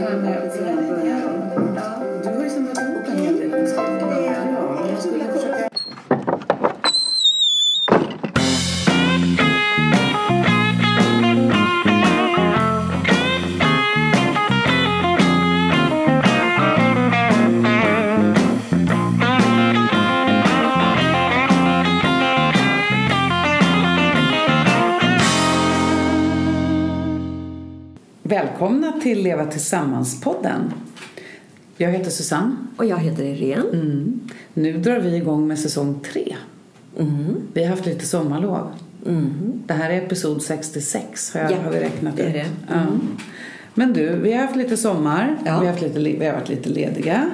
Gracias. Till Leva Tillsammans-podden. Jag heter Susanne. Och jag heter Irene. Mm. Nu drar vi igång med säsong tre. Mm. Vi har haft lite sommarlov. Mm. Det här är episod 66 har, jag, Ja, har vi räknat det är ut. det. Ja. Men du, vi har haft lite sommar. Ja. Vi, har haft lite, vi har varit lite lediga.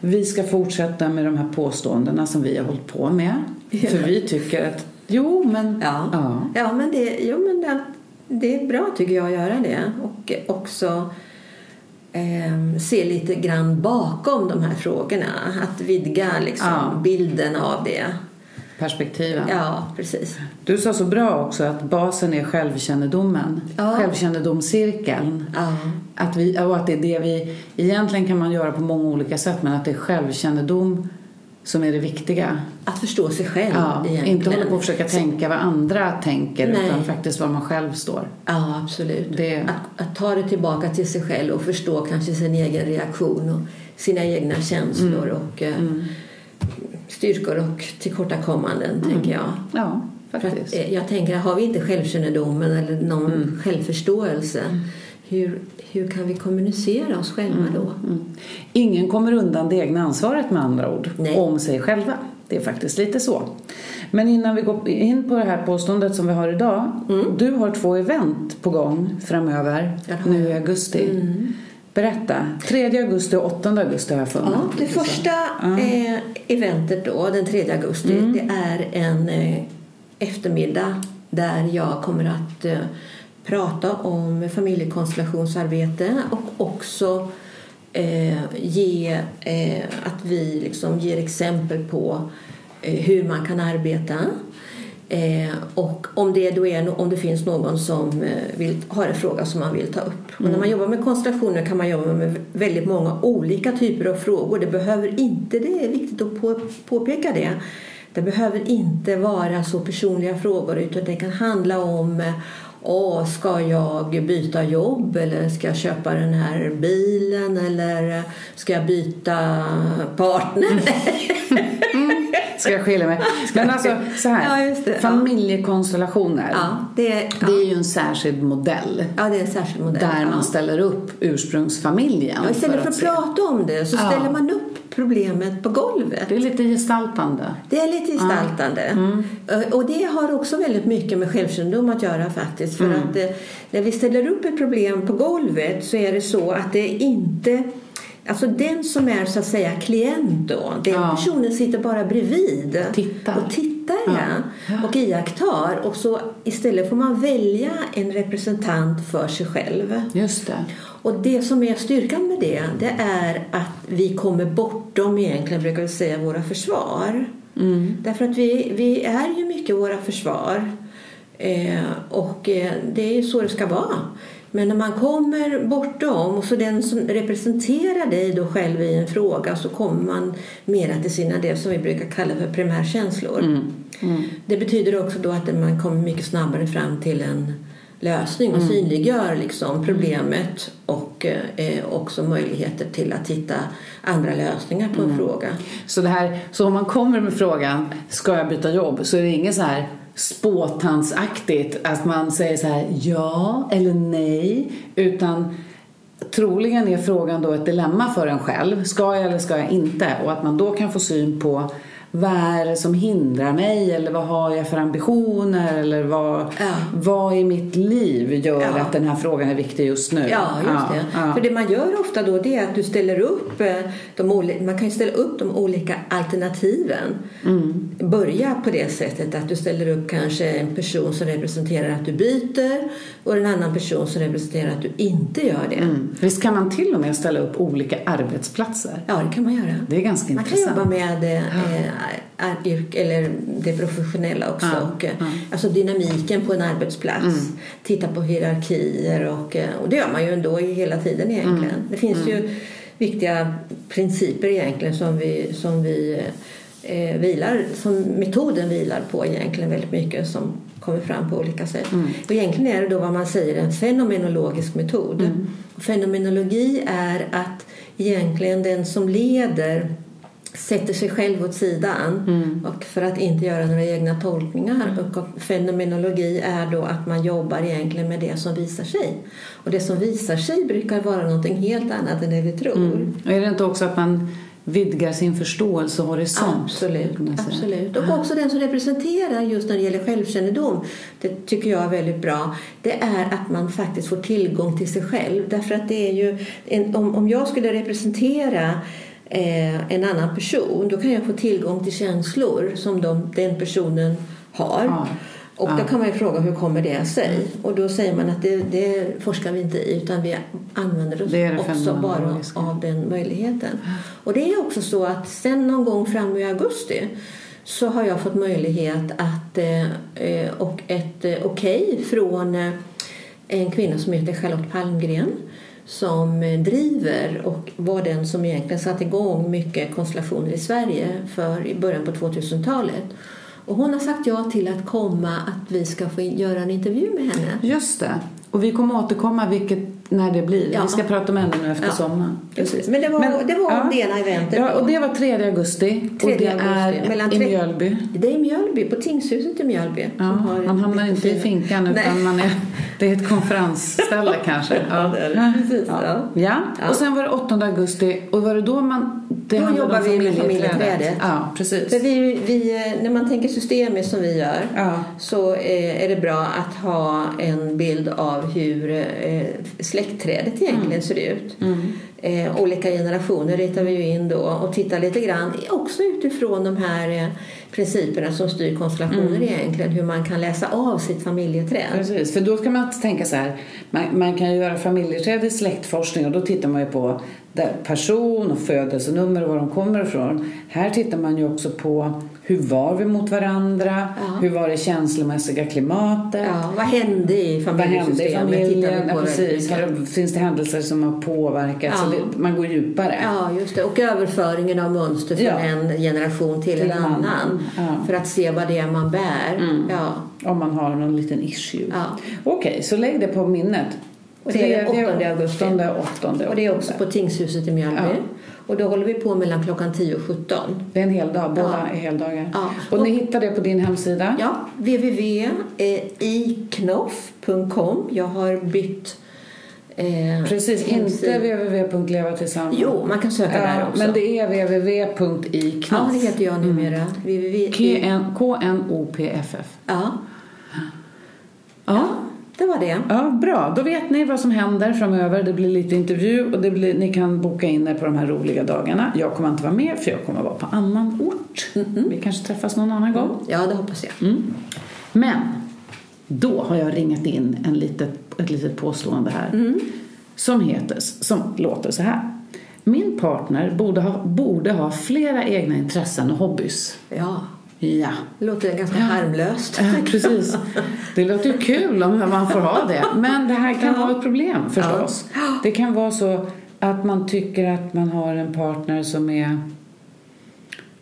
Vi ska fortsätta med de här påståendena som vi har hållit på med. För vi tycker att, jo men... Ja. ja. Ja, men, det, jo, men det, det är bra tycker jag att göra det. Och också eh, se lite grann bakom de här frågorna. Att vidga liksom, Ja. bilden av det. Perspektiven. Ja, precis. Du sa så bra också att basen är självkännedomen. Ja. Självkännedomscirkeln. Ja. Att vi, och att det är det vi... Egentligen kan man göra på många olika sätt men att det är självkännedom som är det viktiga. Att förstå sig själv Ja, egentligen. inte hålla på och försöka tänka vad andra tänker Nej. utan faktiskt var man själv står. Ja, absolut. Det- Att, att ta det tillbaka till sig själv och förstå kanske sin egen reaktion och sina egna känslor Mm. och eh, styrkor och tillkortakommanden, tänker jag. Ja, För att, faktiskt. eh, jag tänker, har vi inte självkännedomen eller någon Mm. självförståelse, hur, hur kan vi kommunicera oss själva då? Mm. Ingen kommer undan det egna ansvaret med andra ord Nej. om sig själva. Det är faktiskt lite så. Men innan vi går in på det här påståendet som vi har idag. Du har två event på gång framöver Mm. Ja, nu i jag. Mm. augusti. Berätta. 3 augusti och 8 augusti har jag för mig. Ja, det första eh, eventet då, den 3 augusti, Mm. det är en eh, eftermiddag där jag kommer att eh, prata om familjekonstellationsarbete och också eh, ge eh, att vi liksom ger exempel på eh, hur man kan arbeta. Eh, och om det, då är, om det finns någon som eh, vill, har en fråga som man vill ta upp. Och när man jobbar med konstellationer kan man jobba med väldigt många olika typer av frågor. Det behöver inte, det är viktigt att på, påpeka det, det behöver inte vara så personliga frågor utan det kan handla om eh, Åh, ska jag byta jobb eller ska jag köpa den här bilen eller ska jag byta partner? Ska jag skilja mig? Men alltså så här. Ja. Familjekonstellationer. ja, det, är- ja. Det är ju en särskild modell. ja, det är en särskild modell. Där man ställer upp ursprungsfamiljen. Ja, istället för att, se. prata om det så ställer man upp problemet på golvet. Det är lite gestaltande. Det är lite gestaltande. Mm. Och det har också väldigt mycket med självkännedom att göra faktiskt. För Mm. att eh, när vi ställer upp ett problem på golvet så är det så att det inte Alltså den som är så att säga klient då, den Ja. personen sitter bara bredvid Tittar. och tittar Ja. ja. och iakttar och så istället får man välja en representant för sig själv. Just det. Och det som är styrkan med det, det är att vi kommer bortom egentligen, brukar vi säga, våra försvar. Mm. Därför att vi, vi är ju mycket våra försvar. Eh, och eh, det är ju så det ska vara. Men när man kommer bortom, och så den som representerar dig då själv i en fråga, så kommer man mera till sina, det som vi brukar kalla för primärkänslor. Mm. Det betyder också då att man kommer mycket snabbare fram till en lösning och synliggör liksom problemet och eh, också möjligheter till att hitta andra lösningar på en fråga. Så, det här, så om man kommer med frågan, ska jag byta jobb? Så är det inget så här spåtansaktigt att man säger så här ja eller nej. Utan troligen är frågan då ett dilemma för en själv. Ska jag eller ska jag inte? Och att man då kan få syn på vad är det som hindrar mig? Eller vad har jag för ambitioner? Eller vad, Ja. vad i mitt liv gör Ja. att den här frågan är viktig just nu? Ja, just det. För det man gör ofta då det är att du ställer upp eh, de oli- man kan ställa upp de olika alternativen. Mm. Börja på det sättet att du ställer upp kanske en person som representerar att du byter och en annan person som representerar att du inte gör det. Mm. Visst kan man till och med ställa upp olika arbetsplatser? Ja, det kan man göra. Det är ganska Man kan intressant. jobba med eh, är yrk, eller det professionella också. Ja, och, eh, ja. Alltså dynamiken på en arbetsplats. Titta på hierarkier och, eh, och det gör man ju ändå hela tiden egentligen. Det finns ju viktiga principer egentligen som vi, som vi eh, vilar, som metoden vilar på egentligen väldigt mycket som kommer fram på olika sätt. Och egentligen är det då vad man säger en fenomenologisk metod. Och Fenomenologi är att egentligen den som leder sätter sig själv åt sidan och för att inte göra några egna tolkningar. Och fenomenologi är då att man jobbar egentligen med det som visar sig. Och det som visar sig brukar vara någonting helt annat än det vi tror. Och är det inte också att man vidgar sin förståelsehorisont? Absolut, kan man säga? absolut. Och också den som representerar just när det gäller självkännedom. Det tycker jag är väldigt bra. Det är att man faktiskt får tillgång till sig själv. Därför att det är ju en, om, om jag skulle representera eh, en annan person då kan jag få tillgång till känslor som de, den personen har. Ja. Och då kan man ju fråga hur kommer det sig? Och då säger man att det, det forskar vi inte i utan vi använder oss Det det också bara av den möjligheten. Och det är också så att sen någon gång fram i augusti så har jag fått möjlighet att eh, eh, och ett eh, okej från eh, en kvinna som heter Charlotte Palmgren som eh, driver och var den som egentligen satte igång mycket konstellationer i Sverige för i början på 2000-talet. Och hon har sagt ja till att komma att vi ska få göra en intervju med henne. Just det. Och vi kommer återkomma vilket, när det blir. Ja. Vi ska prata med henne nu efter Ja. sommaren. Precis. Men det var, det var det ena eventet. Ja, och det var 3 augusti. och 3 det augusti, är mellan i Mjölby. Det är i Mjölby, på Tingshuset i Mjölby. Ja, man hamnar inte i finkan utan Nej. man är, det är ett konferensställe kanske. Ja, det. Precis, Ja. ja. Ja. Ja. och sen var det 8 augusti och var det då man... Det Då om jobbar vi med familjeträdet. Ja, precis. För vi, vi, när man tänker systemiskt som vi gör Ja. så eh, är det bra att ha en bild av hur eh, släktträdet egentligen ser ut. Eh, olika generationer ritar vi ju in då och tittar lite grann också utifrån de här eh, principerna som styr konstellationer egentligen. Hur man kan läsa av sitt familjeträd. Precis, för då kan man tänka så här. Man, man kan ju göra familjeträd i släktforskning och då tittar man ju på person och födelsenummer och var de kommer ifrån. Här tittar man ju också på hur var vi mot varandra? Ja. Hur var det känslomässiga klimatet? Ja, vad hände i Vad hände i familjesystemet? Familjen? Ja, precis. det, finns det händelser som har påverkat? Så det, man går djupare. Ja, just det. Och överföringen av mönster från en generation till, Till en annan. För att se vad det är man bär. Ja. Om man har någon liten issue. Ja. Okej, så lägg det på minnet. Och det är den Tredje, 8 augusti. Och det är också på Tingshuset i Mjölby. Ja. Och då håller vi på mellan klockan 10 och 17. Det är en hel dag, båda Ja. är heldagar. Ja. Och, Och- ni hittar det på din hemsida? Ja, www.iknoff.com. Jag har bytt eh, Precis, inte www.levatillsammans. Jo, man kan söka där Ja, också. men det är www.iknoff. Ja, det heter jag numera. www. KN K-N-O-P-F-F. Ja. Ja. Det var det. Ja, bra. Då vet ni vad som händer framöver. Det blir lite intervju och det blir, ni kan boka in er på de här roliga dagarna. Jag kommer inte vara med för jag kommer vara på annan ort. Vi kanske träffas någon annan gång. Ja, det hoppas jag. Mm. Men då har jag ringat in en litet, ett litet påstående här som, heter, som låter så här. Min partner borde ha, borde ha flera egna intressen och hobbys. Ja, Ja. det låter ganska harmlöst. Ja, precis. Det låter ju kul om man får ha det. Men det här kan Ja. vara ett problem förstås. Det kan vara så att man tycker att man har en partner som är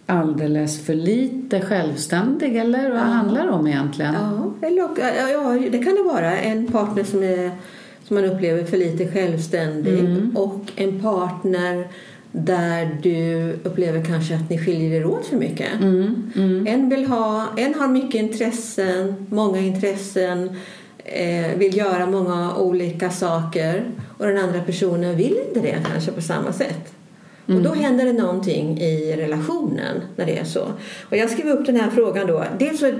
alldeles för lite självständig. Eller vad handlar det om egentligen? Ja, eller, ja, ja, det kan det vara. En partner som, är, som man upplever för lite självständig Mm. och en partner där du upplever kanske att ni skiljer er åt för mycket. Mm, En, vill ha, en har mycket intressen, många intressen, eh, vill göra många olika saker och den andra personen vill inte det kanske på samma sätt. Och då händer det någonting i relationen när det är så. Och jag skrev upp den här frågan då. Dels så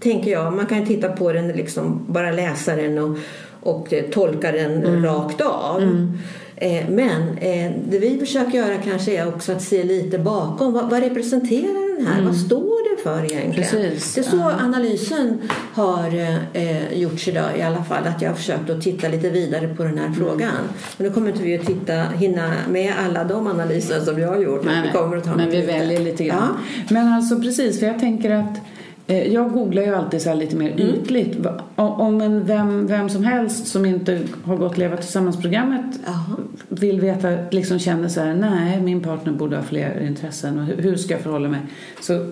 tänker jag, man kan titta på den liksom, bara läsa den och, och tolka den rakt av. Eh, men eh, det vi försöker göra kanske är också att se lite bakom. Vad, vad representerar den här? Vad står det för egentligen? Precis, Det är så ja. analysen har eh, gjorts idag i alla fall. Att jag har försökt att titta lite vidare på den här Mm. frågan. Men nu kommer inte vi att titta, hinna med alla de analyser som jag har gjort. Nej, vi kommer att ta. Men vi lite. väljer lite grann. Men alltså precis, för jag tänker att jag googlar ju alltid så lite mer Mm. ytligt. Om en vem, vem som helst som inte har gått Leva tillsammans-programmet vill veta, liksom känner så här, nej min partner borde ha fler intressen och hur, ska jag förhålla mig? Så,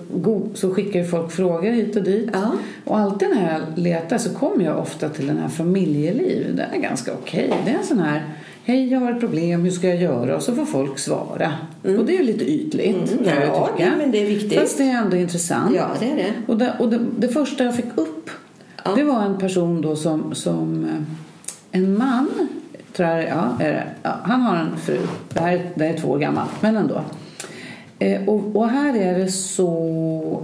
så skickar ju folk frågor hit och dit. Ja. Och alltid när jag letar så kommer jag ofta till den här familjeliv. Den är ganska okej. Det är en sån här, hej jag har ett problem, hur ska jag göra? Och så får folk svara. Och det är ju lite ytligt Mm, kan jag ja, tycka. men det är viktigt. Fast det är ändå intressant. Ja, det är det. Och, det, och det, det första jag fick upp Ja. det var en person då som, som eh, en man tror jag, ja, är det. Ja, han har en fru. Det här, är- det är två år gammalt, men ändå. Eh, och, och här är det så...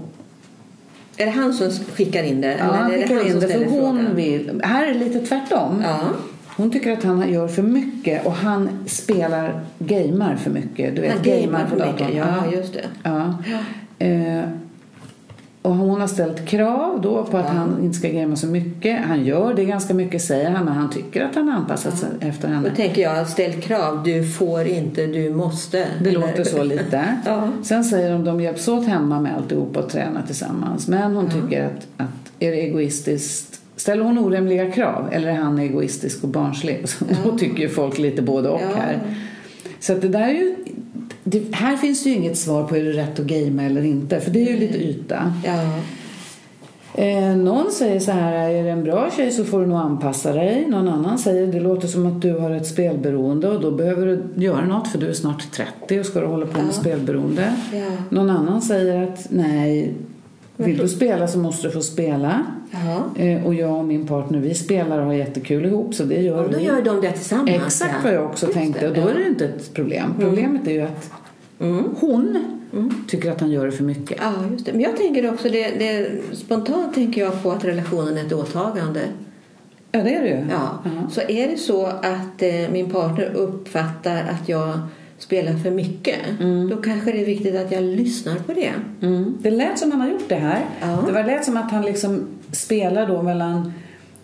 Är det han som skickar in det? Ja, han eller det skickar han in det för hon frågan? vill... Här är det lite tvärtom. Ja. Hon tycker att han gör för mycket och han spelar gamar för mycket. Du vet, Han gamer på för datorn. mycket. Ja, just det. Ja. Eh, och hon har ställt krav då på att han inte ska gamea så mycket. Han gör det ganska mycket säger han, men han tycker att han har anpassat sig efter henne. Då tänker jag, ställ krav. Du får inte, du måste. Det Eller- låter så lite. Ja. Sen säger de de hjälps åt hemma med alltihop och tränar tillsammans. Men hon tycker att, att är det egoistiskt Ställer hon orimliga krav eller är han egoistisk och barnslig? Så Då tycker ju folk lite både och Ja. här. Så att det där är ju... Det, här finns ju inget svar på är det rätt att gamea eller inte. För det är ju lite yta. Ja. Eh, någon säger så här, är det en bra tjej så får du nog anpassa dig. Någon annan säger, det låter som att du har ett spelberoende och då behöver du göra något för du är snart 30 och ska du hålla på med spelberoende. Ja. Någon annan säger att nej, vill du spela så måste du få spela. Eh, och jag och min partner, vi spelar och har jättekul ihop så det gör Och då vi. gör de det tillsammans. Exakt ja. vad jag också Just tänkte det, och då ja. är det inte ett problem. Problemet är ju att hon tycker att han gör det för mycket. Ja, just det. Men jag tänker också, det, det, spontant tänker jag på att relationen är ett åtagande. Ja, det är det ju. Ja. Så är det så att eh, min partner uppfattar att jag spelar för mycket, då kanske det är viktigt att jag lyssnar på det. Mm. Det lät som han har gjort det här. Ja. Det var lät som att han liksom spelar då mellan...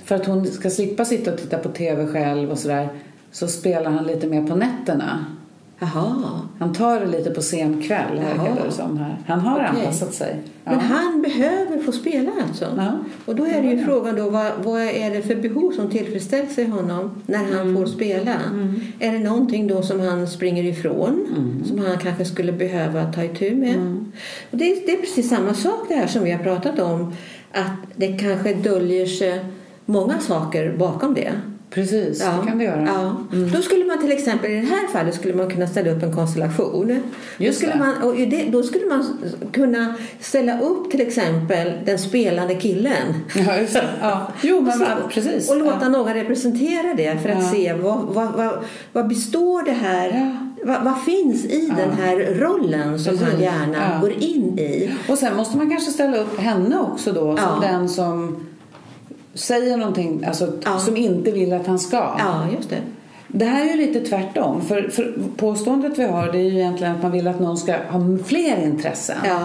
För att hon ska slippa sitta och titta på tv själv och sådär så spelar han lite mer på nätterna. Jaha. Han tar det lite på sen kväll, här Jaha. heter det som här. Han har Okej. anpassat sig. Ja. Men han behöver få spela alltså? Ja. Och då är det ju frågan då, vad, vad är det för behov som tillfredsställs i honom när han Mm. får spela? Är det någonting då som han springer ifrån? Mm. Som han kanske skulle behöva ta itu med? Och det, är, det är precis samma sak det här som vi har pratat om. Att det kanske döljer sig många saker bakom det. Precis, det kan det göra. Ja. Då skulle man till exempel i det här fallet skulle man kunna ställa upp en konstellation. Då Just skulle, det. man, och det, då skulle man kunna ställa upp till exempel den spelande killen. Ja, just det. Ja. Jo, men Så- precis. Och låta ja. någon representera det för att Ja. se vad, vad, vad, vad består det här, Ja. Vad, vad finns i den här rollen som han Precis. gärna Ja. går in i. Och sen måste man kanske ställa upp henne också då som Ja. den som säger någonting alltså, Ja. som inte vill att han ska. Ja, just det. Det här är ju lite tvärtom. För, för påståendet vi har det är ju egentligen att man vill att någon ska ha fler intressen. Ja.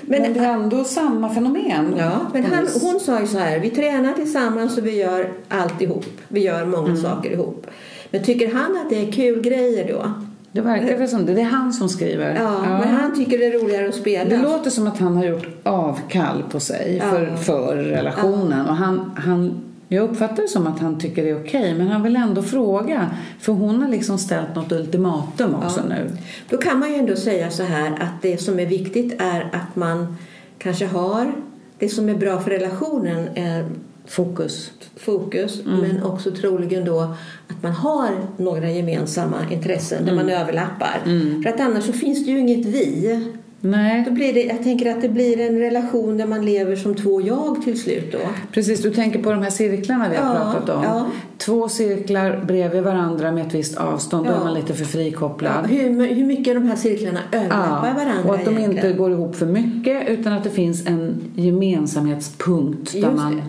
Men, Men, det är ändå samma fenomen. Ja, men han, hon sa ju så här, vi tränar tillsammans och vi gör allt ihop. Vi gör många Mm. saker ihop. Men tycker han att det är kul grejer då? Det verkar väl som det. Det är han som skriver. Ja, men han tycker det är roligare att spela. Det låter som att han har gjort avkall på sig Ja. för, för relationen. Och han, han, jag uppfattar det som att han tycker det är okej, men han vill ändå fråga. För hon har liksom ställt något ultimatum också nu. Då kan man ju ändå säga så här att det som är viktigt är att man kanske har det som är bra för relationen är Fokus. fokus Mm. men också troligen då att man har några gemensamma intressen där Mm. man överlappar. För att annars så finns det ju inget vi. Nej, Då blir det, jag tänker att det blir en relation där man lever som två jag till slut då. precis. Du tänker på de här cirklarna vi har Ja, pratat om. ja. Två cirklar bredvid varandra med ett visst avstånd. Då Ja. är man lite för frikopplad. Hur, hur mycket de här cirklarna överlappar varandra och att de inte egentligen. går ihop för mycket utan att det finns en gemensamhetspunkt. Där Just man.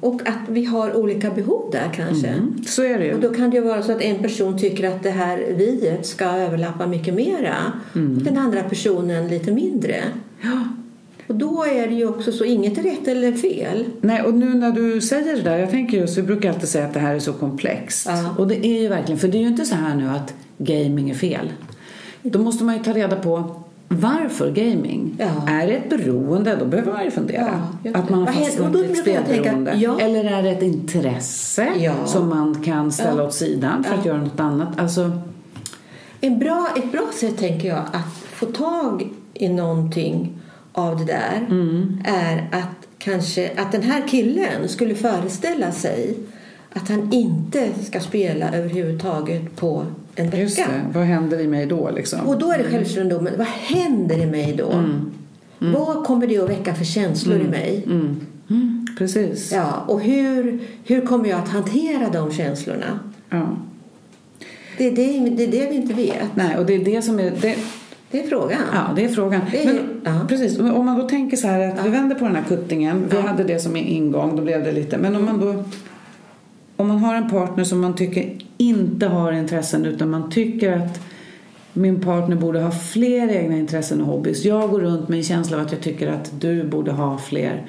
Och att vi har olika behov där kanske. Mm, så är det ju. Och då kan det ju vara så att en person tycker att det här viet ska överlappa mycket mera Mm. och den andra personen lite mindre. Ja, Och då är det ju också så, inget är rätt eller fel. Nej, och nu när du säger det där, jag tänker just, vi brukar alltid säga att det här är så komplext. Ja. Och det är ju verkligen, för det är ju inte så här nu att gaming är fel. Då måste man ju ta reda på varför gaming? Ja. Är det ett beroende? Då behöver man ju fundera. Ja, att man har fastnat i ett spelberoende. ja. Eller är det ett intresse som man kan ställa åt sidan för att göra något annat? Alltså, En bra, ett bra sätt tänker jag att få tag i någonting av det där Mm. är att kanske att den här killen skulle föreställa sig att han inte ska spela överhuvudtaget på en just vecka. det, vad händer i mig då liksom? Och då är det självkännedomen. Vad händer i mig då? Vad kommer det att väcka för känslor i mig? Mm. Mm, precis. Ja, och hur, hur kommer jag att hantera de känslorna? Ja. Det är det, det är det vi inte vet. Nej, och det är det som är... Det, Det är frågan. Ja, det är frågan. Det är- Men, ja. Precis, om man då tänker så här att vi vänder på den här kuttingen. Vi Ja. hade det som ingång, då blev det lite. Men om man då om man har en partner som man tycker inte har intressen utan man tycker att min partner borde ha fler egna intressen och hobbys. Jag går runt med en känsla av att jag tycker att du borde ha fler.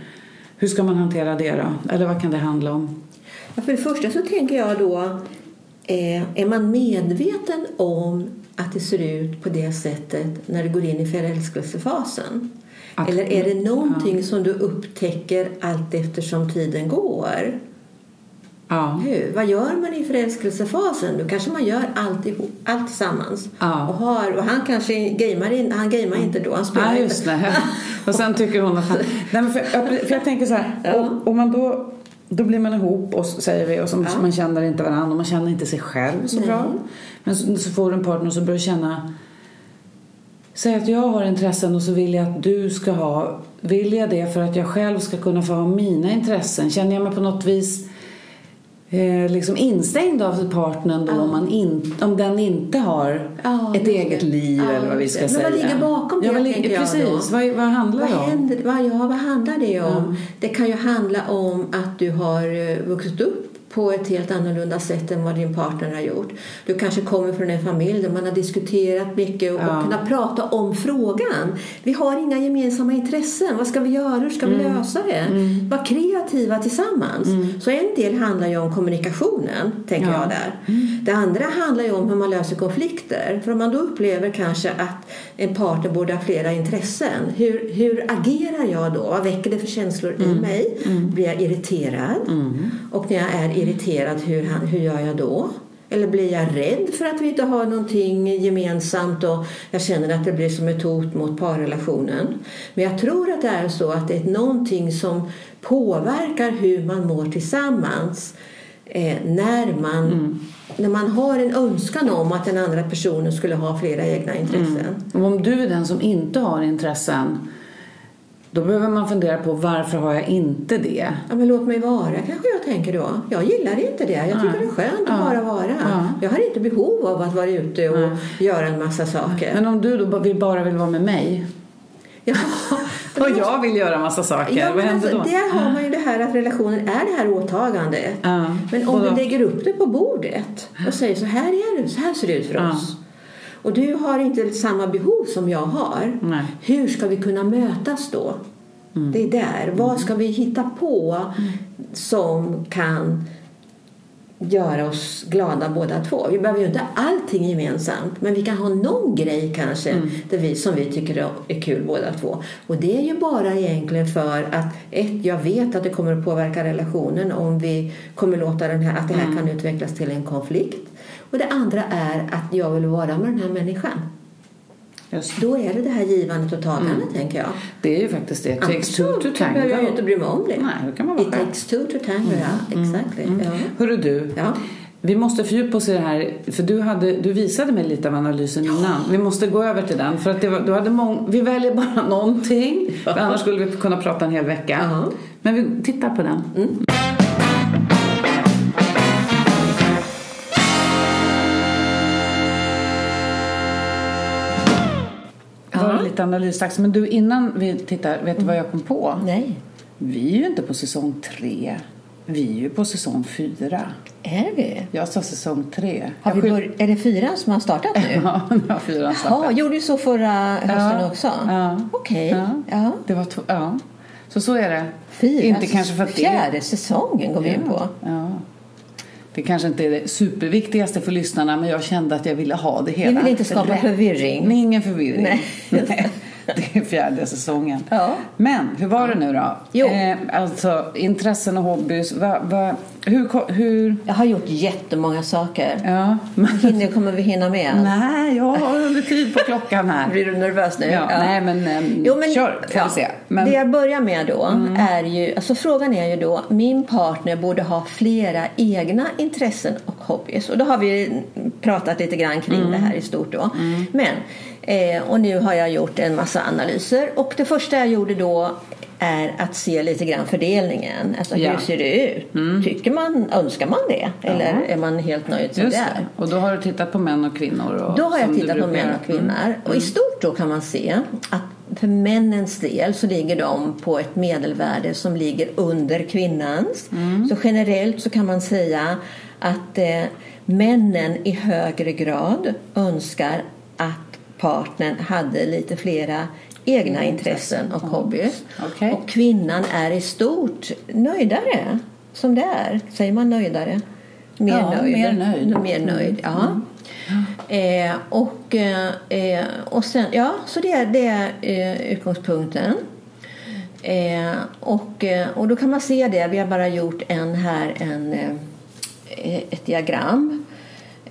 Hur ska man hantera det då? Eller vad kan det handla om? Ja, för det första så tänker jag då, eh, är man medveten om att det ser ut på det sättet när du går in i förälskelsefasen? Att- Eller är det någonting som du upptäcker allt eftersom tiden går? Ja. Hur? Vad gör man i förälskelsefasen? Då kanske man gör allt, ihop, allt tillsammans. Ja. Och, har, och han kanske gamer, in, han gamer inte då, han spelar Ja, just det. Och sen tycker hon att han... Nej, för, för jag tänker så här, Ja. och man då, då blir man ihop och säger vi och så, Ja. man känner inte varandra och man känner inte sig själv så Nej. bra. Men så, så får du en partner och så börjar du känna Säg att jag har intressen och så vill jag att du ska ha Vill jag det för att jag själv ska kunna få ha mina intressen? Känner jag mig på något vis eh, liksom instängd av partnern då Ja. om, man in, om den inte har Ja, ett eget det. liv Ja, eller vad vi ska. Men säga. vad ligger bakom det, ja, vad Precis, vad, vad handlar Vad, det om? händer, vad, ja, vad handlar det om? Det kan ju handla om att du har eh, vuxit upp på ett helt annorlunda sätt än vad din partner har gjort. Du kanske kommer från en familj där man har diskuterat mycket och, Ja. kunnat prata om frågan. Vi har inga gemensamma intressen. Vad ska vi göra? Hur ska vi Mm. lösa det? Var kreativa tillsammans. Så en del handlar ju om kommunikationen, tänker Ja. jag där. Det andra handlar ju om hur man löser konflikter. För om man då upplever kanske att en partner borde ha flera intressen. Hur, hur agerar jag då? Vad väcker det för känslor i mig? Blir jag irriterad? Och när jag är irriterad, hur, han- hur gör jag då? Eller blir jag rädd för att vi inte har någonting gemensamt och jag känner att det blir som ett hot mot parrelationen. Men jag tror att det är så att det är någonting som påverkar hur man mår tillsammans eh, när, man, när man har en önskan om att den andra personen skulle ha flera egna intressen. Och om du är den som inte har intressen då behöver man fundera på varför har jag inte det? Ja, men låt mig vara, kanske jag tänker då. Jag gillar inte det. Jag tycker det är skönt att bara vara. Ja. Jag har inte behov av att vara ute och göra en massa saker. Men om du då bara vill, vara med mig Ja. och jag vill göra massa saker, Ja, vad händer alltså, då? där har man ju det här att relationen är det här åtagandet. Ja. Men om du lägger upp det på bordet och säger så här är det, så här ser det ut för Ja. Och du har inte samma behov som jag har. Nej. Hur ska vi kunna mötas då? Mm. Det är där. Vad ska vi hitta på som kan göra oss glada båda två. Vi behöver ju inte allting gemensamt men vi kan ha någon grej kanske Mm. där vi, som vi tycker är kul båda två. Och det är ju bara egentligen för att ett, jag vet att det kommer att påverka relationen om vi kommer låta den här, att det här Mm. kan utvecklas till en konflikt. Och det andra är att jag vill vara med den här människan. Just. Då är det det här givandet och tagandet Mm. tänker jag. Det är ju faktiskt det. Takes two to då behöver jag ju tango. inte bry mig om det. Nej, då kan man vara It själv. takes two to tango, ja. Exactly. Ja. Hörru du, Ja. vi måste fördjupa oss i det här. För du, hade, du visade mig lite av analysen innan. Vi måste gå över till den. För att var, du hade mång, vi väljer bara någonting. För annars skulle vi kunna prata en hel vecka. Ja. Men vi tittar på den. Det Ja. lite analysdags. Men du, innan vi tittar, vet du vad jag kom på? Nej. Vi är ju inte på säsong tre. Vi är ju på säsong fyra. Är vi? Jag sa säsong tre. Har vi bör... Är det fyran som har startat nu? Ja, nu har fyran Ja, startat. gjorde du så förra hösten Ja, också? ja. Okej. Ja. Ja. Det var två, ja. Så så är det. Fyra. Inte kanske för att det Fjärde säsongen går vi in på. Ja. Det kanske inte är det superviktigaste för lyssnarna men jag kände att jag ville ha det hela. Vi vill inte skapa förvirring. Nej, ingen förvirring. Nej. Det är fjärde säsongen. Ja. Men hur var det nu då? Jo. Eh, alltså intressen och hobbys. Va, va, hur, hur... Jag har gjort jättemånga saker. Ja. Hinner, kommer vi hinna med? Nej, jag har under tid på klockan här. Blir du nervös nu? Ja, Nej, men, ehm, Jo, men kör får ja, vi se. Men, Mm. Det jag börjar med då är ju, alltså frågan är ju då, min partner borde ha flera egna intressen och hobbys. Och då har vi pratat lite grann kring Mm. det här i stort då. Men, eh, och nu har jag gjort en massa analyser och det första jag gjorde då är att se lite grann fördelningen. Alltså Ja. Mm. hur ser det ut? Tycker man, önskar man det? Eller är man helt nöjd som det är? Och då har du tittat på män och kvinnor? Och, Då har jag tittat på män och kvinnor. Och i stort då kan man se att för männens del så ligger de på ett medelvärde som ligger under kvinnans. Så generellt så kan man säga att eh, männen i högre grad önskar att partnern hade lite flera egna intressen och hobbys. Okej. Och kvinnan är i stort nöjdare som det är. Säger man nöjdare? Mer Ja, nöjd. mer nöjd. Mer nöjd, ja. Eh, och, eh, och sen, ja, så det, är- det är eh, utgångspunkten. Eh, och, eh, och då kan man se det. Vi har bara gjort en här, en, eh, ett diagram.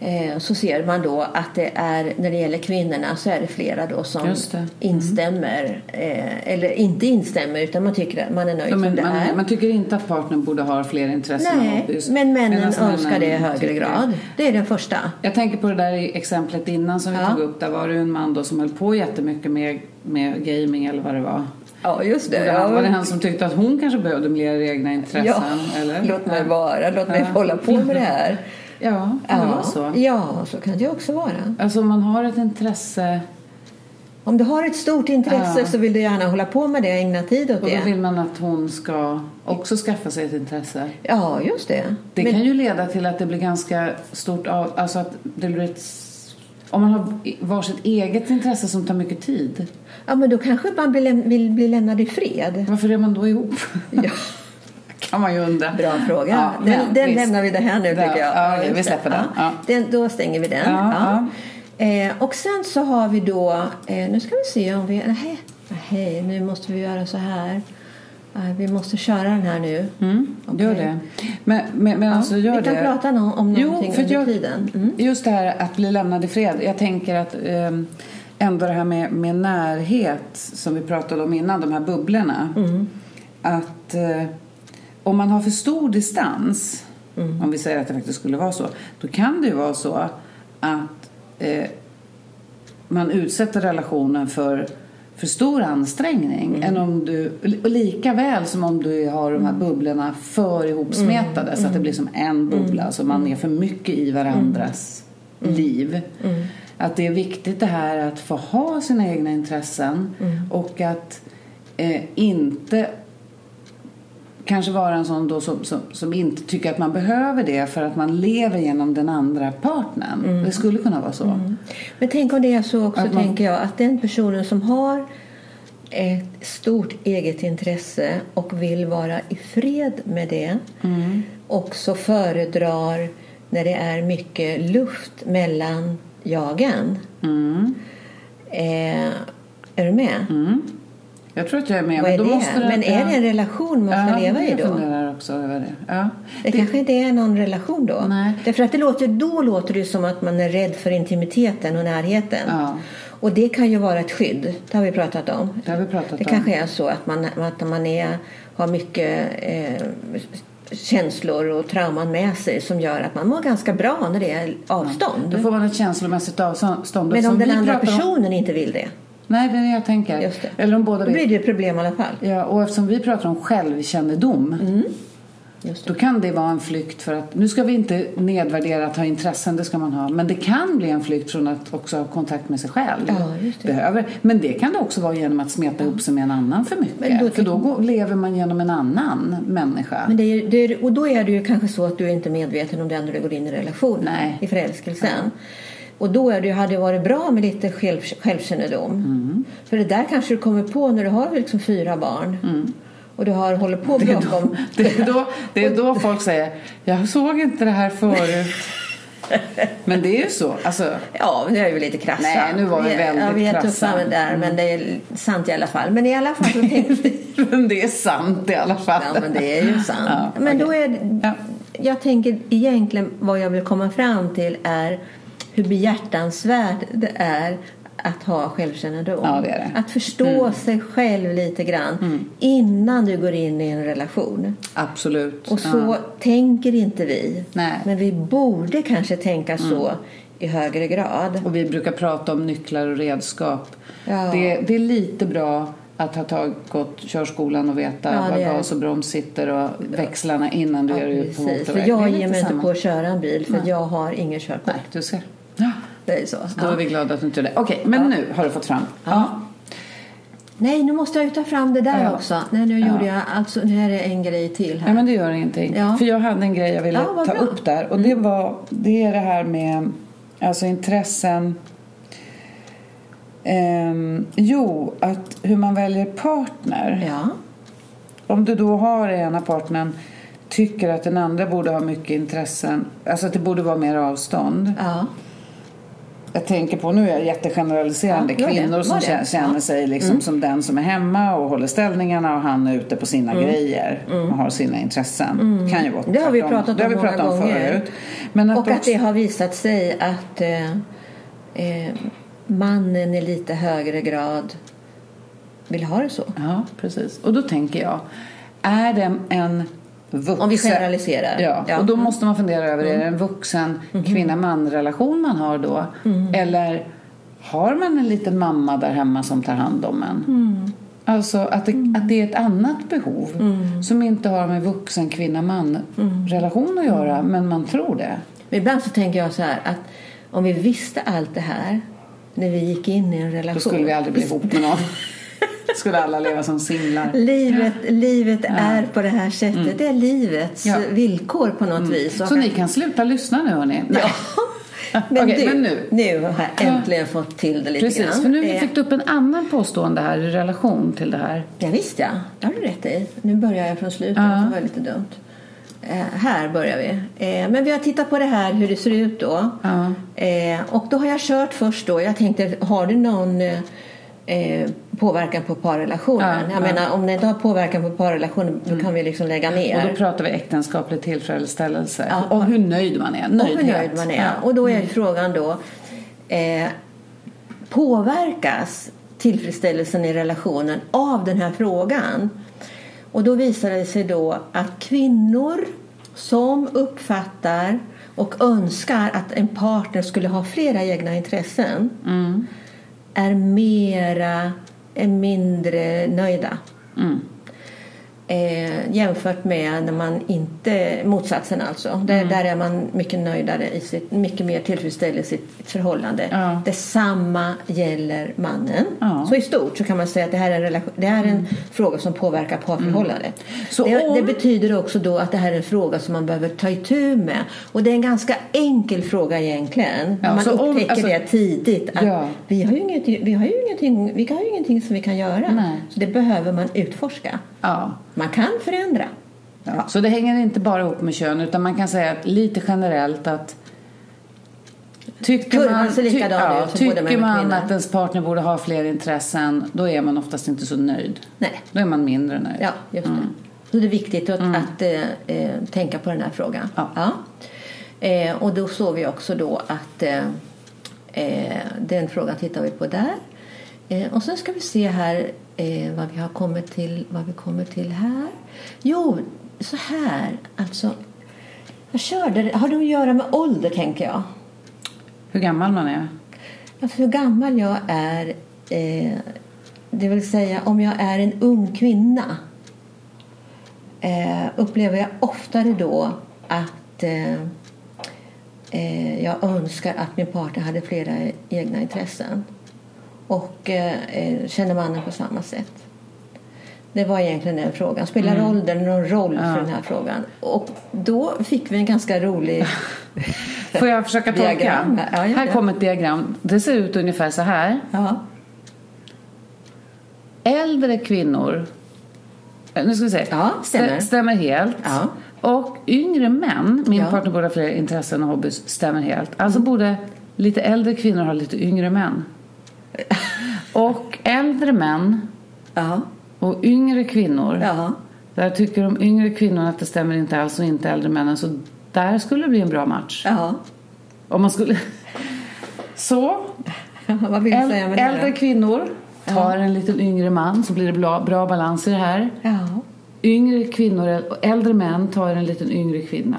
Eh, så ser man då att det är, när det gäller kvinnorna så är det flera då som. Mm. instämmer. Eh, eller inte instämmer utan man tycker att man är nöjd Ja, men, som det är. man, man tycker inte att partnern borde ha fler intressen Nej, men männen önskar det i högre tycker- grad. Det är den första. Jag tänker på det där exemplet innan som vi Ja. tog upp. Där var det en man då som höll på jättemycket med, med gaming eller vad det var. Ja, just det var det han som tyckte att hon kanske behövde mer egna intressen? Ja, eller? låt mig Ja. vara. Låt mig hålla på med det här. Ja, det var så. ja, så kan det också vara. Alltså om man har ett intresse Om du har ett stort intresse Ja. så vill du gärna hålla på med det och ägna tid åt och då det. vill man att hon ska också skaffa sig ett intresse. Ja, just det. Det Men- kan ju leda till att det blir ganska stort av, alltså att det blir ett, om man har varsitt eget intresse som tar mycket tid. Ja, men då kanske man vill bli lämnad i fred. Varför är man då ihop? Ja. Kan man ju undra. Bra fråga. Ja, den men den visst. lämnar vi det här nu Ja, tycker jag. ja, just vi släpper den. Ja. den. Då stänger vi den. Ja, Eh, och sen så har vi då, eh, nu ska vi se om vi, nej, nej nu måste vi göra så här. Eh, vi måste köra den här nu. Mm, Gör det. Men, men, men alltså gör vi kan det. prata no- om någonting för under jag, tiden. Mm. Just det här att bli lämnad i fred. Jag tänker att ehm, ändå det här med, med närhet som vi pratade om innan, de här bubblorna. Mm. Att eh, om man har för stor distans, Mm. om vi säger att det faktiskt skulle vara så, då kan det ju vara så att eh, man utsätter relationen för för stor ansträngning Mm. än om du, och lika väl som om du har de här Mm. bubblorna för ihopsmetade så att det blir som en bubbla så man är för mycket i varandras Mm. liv. Att det är viktigt det här att få ha sina egna intressen och att eh, inte kanske vara en sån då som, som, som inte tycker att man behöver det för att man lever genom den andra partnern. Det skulle kunna vara så. Men tänk om det är så också, man- tänker jag, att den personen som har ett stort eget intresse och vill vara i fred med det Mm. också föredrar när det är mycket luft mellan jagen. Mm. Eh, är du med? Mm. Jag tror att jag är med. Vad är då det? Måste Men är det en relation man ska leva i Jag då? funderar också över det. Ja. Det, kanske inte är någon relation då. Nej. Därför att det låter, då låter det som att man är rädd för intimiteten och närheten. Ja. Och det kan ju vara ett skydd. Det har vi pratat om. Det har vi pratat Det om. kanske är så att man, att man är, har mycket eh, känslor och trauman med sig som gör att man mår ganska bra när det är avstånd. Då får man ett känslomässigt avstånd. Men om den andra pratar om- personen inte vill det, Nej, det är det jag tänker. Just det. Eller om båda då blir det ju problem i alla fall. Ja, och eftersom vi pratar om självkännedom Mm. Då kan det vara en flykt för att, nu ska vi inte nedvärdera att ha intressen, det ska man ha, men det kan bli en flykt från att också ha kontakt med sig själv. Ja, det. Behöver. Men det kan det också vara genom att smeta ihop sig med en annan för mycket. Då för då går, lever man genom en annan människa. Men det är, det är, och då är det ju kanske så att du är inte medveten om det när du går in i relationen, Nej. i förälskelsen. Och då är det, hade det varit bra med lite själv, självkännedom. Mm. För det där kanske du kommer på när du har liksom fyra barn. Och du har håller på Mm. det, är då, det, är då, det är då folk säger, jag såg inte det här förut. Men det är ju så. Alltså, Ja, nu är vi lite krassa. Nej, nu var vi väldigt ja, vi är krassa. med där, men det är sant i alla fall. Men i alla fall så tänkte men det är sant i alla fall. Ja, men det är ju sant. Ja, men då okej. är Ja. Jag tänker egentligen vad jag vill komma fram till är hur behjärtansvärt det är att ha självkännedom. Ja, det det. Att förstå sig själv lite grann innan du går in i en relation. Absolut. Och så Ja. tänker inte vi. Nej. Men vi borde kanske tänka så i högre grad. Och vi brukar prata om nycklar och redskap. Ja. Det, det är lite bra att ha tagit, gått körskolan och veta Ja, var gas och broms sitter och växlarna innan du Ja, ger dig ut på precis. motorväg. För jag ger mig inte på att köra en bil för jag har ingen körkort. Nej, du ser. Ja, Det är så. då är vi glada att du inte gör det. Okej, men nu har du fått fram. Ja. Nej, nu måste jag ju ta fram det där Ja. också. Nej, nu Ja. gjorde jag alltså, nu är det en grej till här. Ja, men det gör ingenting. Ja. För jag hade en grej jag ville ta bra. Mm. upp där. Och det, var, det är det här med alltså intressen. Ehm, jo, att hur man väljer partner. Ja. Om du då har ena partnern tycker att den andra borde ha mycket intressen, alltså att det borde vara mer avstånd. Ja. Jag tänker på, nu är jag jättegeneraliserande, Ja, kvinnor som det? kä- känner sig liksom Mm. som den som är hemma och håller ställningarna och han är ute på sina grejer och har sina intressen. Kan ju vara Mm. Det har vi pratat det har om vi pratat om gånger. förut. Men att Och att också- det har visat sig att eh, eh, mannen i lite högre grad vill ha det så. Ja, precis. Och då tänker jag, är det en vuxen... Om vi generaliserar. Ja, Ja. Mm. och då måste man fundera över, är det en vuxen kvinna-man-relation man har då? Mm. Eller har man en liten mamma där hemma som tar hand om en? Mm. Alltså att det, att det är ett annat behov Mm. som inte har med vuxen kvinna-man-relation att göra, men man tror det. Men ibland så tänker jag så här att om vi visste allt det här när vi gick in i en relation. Då skulle vi aldrig bli ihop med någon. skulle alla leva som singlar. Livet, livet är på det här sättet. Det är livets Mm. Ja. villkor på något vis. Och Så ni kan sluta lyssna nu hörni. Nej. Men, Okej, du, men nu. nu har jag äntligen fått till det lite Precis, grann. för nu Eh, fick du upp en annan påstående här i relation till det här. Ja, visst ja, det har du rätt i. Nu börjar jag från slutet, Ja. det var lite dumt. Eh, här börjar vi. Eh, men vi har tittat på det här, hur det ser ut då. Ja. Eh, och då har jag kört först då. Jag tänkte, har du någon eh, eh, påverkan på parrelationen? Ja, jag ja. menar, om det inte har påverkan på parrelationen, då kan vi liksom lägga ner. Och då pratar vi äktenskaplig tillfredsställelse. Ja. Och hur nöjd man är. och hur nöjd man är. Och då är frågan då, eh, påverkas tillfredsställelsen i relationen av den här frågan? Och då visar det sig då att kvinnor som uppfattar och önskar att en partner skulle ha flera egna intressen Mm är mera, är mindre nöjda. Mm. Eh, jämfört med när man inte, motsatsen alltså. Där, Mm. där är man mycket nöjdare, i sitt, mycket mer tillfredsställd i sitt förhållande. Ja. Detsamma gäller mannen. Ja. Så i stort så kan man säga att det här är en, relation, det här är en fråga som påverkar parförhållandet. Mm. Det, om- det betyder också då att det här är en fråga som man behöver ta itu med. Och det är en ganska enkel fråga egentligen. Ja, man så om- upptäcker alltså- det tidigt. Att Ja. vi, har ju ingenting, vi, har ju ingenting, vi har ju ingenting som vi kan göra. Nej. Så det behöver man utforska. Ja. Man kan förändra. Ja. Så det hänger inte bara ihop med kön utan man kan säga att lite generellt att Tycker man, likadan ja, tycker man att ens partner borde ha fler intressen då är man oftast inte så nöjd. Nej. Då är man mindre nöjd. Ja, just det. Så det är viktigt att, att eh, eh, tänka på den här frågan. Ja. Eh, och då såg vi också då att eh, eh, den frågan tittar vi på där. Eh, och sen ska vi se här eh, vad vi har kommit till, vad vi kommer till här. Jo, så här, alltså. Jag körde, har det att göra med ålder tänker jag. Hur gammal man är. Alltså hur gammal jag är, eh, det vill säga om jag är en ung kvinna. eh, upplever jag oftare då att eh, eh, jag önskar att min partner hade flera egna intressen. Och eh, eh, känner mannen på samma sätt. Det var egentligen den frågan. Spelar Mm. åldern någon roll för den här frågan? Och då fick vi en ganska rolig... Får jag försöka tolka? Diagram. Ja, här kommer ett diagram. Det ser ut ungefär så här. ja. Äldre kvinnor, eh, nu ska vi se, Ja, stämmer. Stä- stämmer helt. Ja. Och yngre män, min Ja. partner borde ha fler intressen och hobbys, stämmer helt. Alltså borde lite äldre kvinnor ha lite yngre män. Och äldre män Ja. och yngre kvinnor. Ja. Där tycker de yngre kvinnorna att det stämmer inte alls och inte äldre männen. Så där skulle det bli en bra match. Ja. Om man skulle... Så, Vad vill äl- säga med det? äldre då? kvinnor tar en liten yngre man så blir det bra, bra balans i det här. Ja, Yngre kvinnor och äldre män tar en liten yngre kvinna.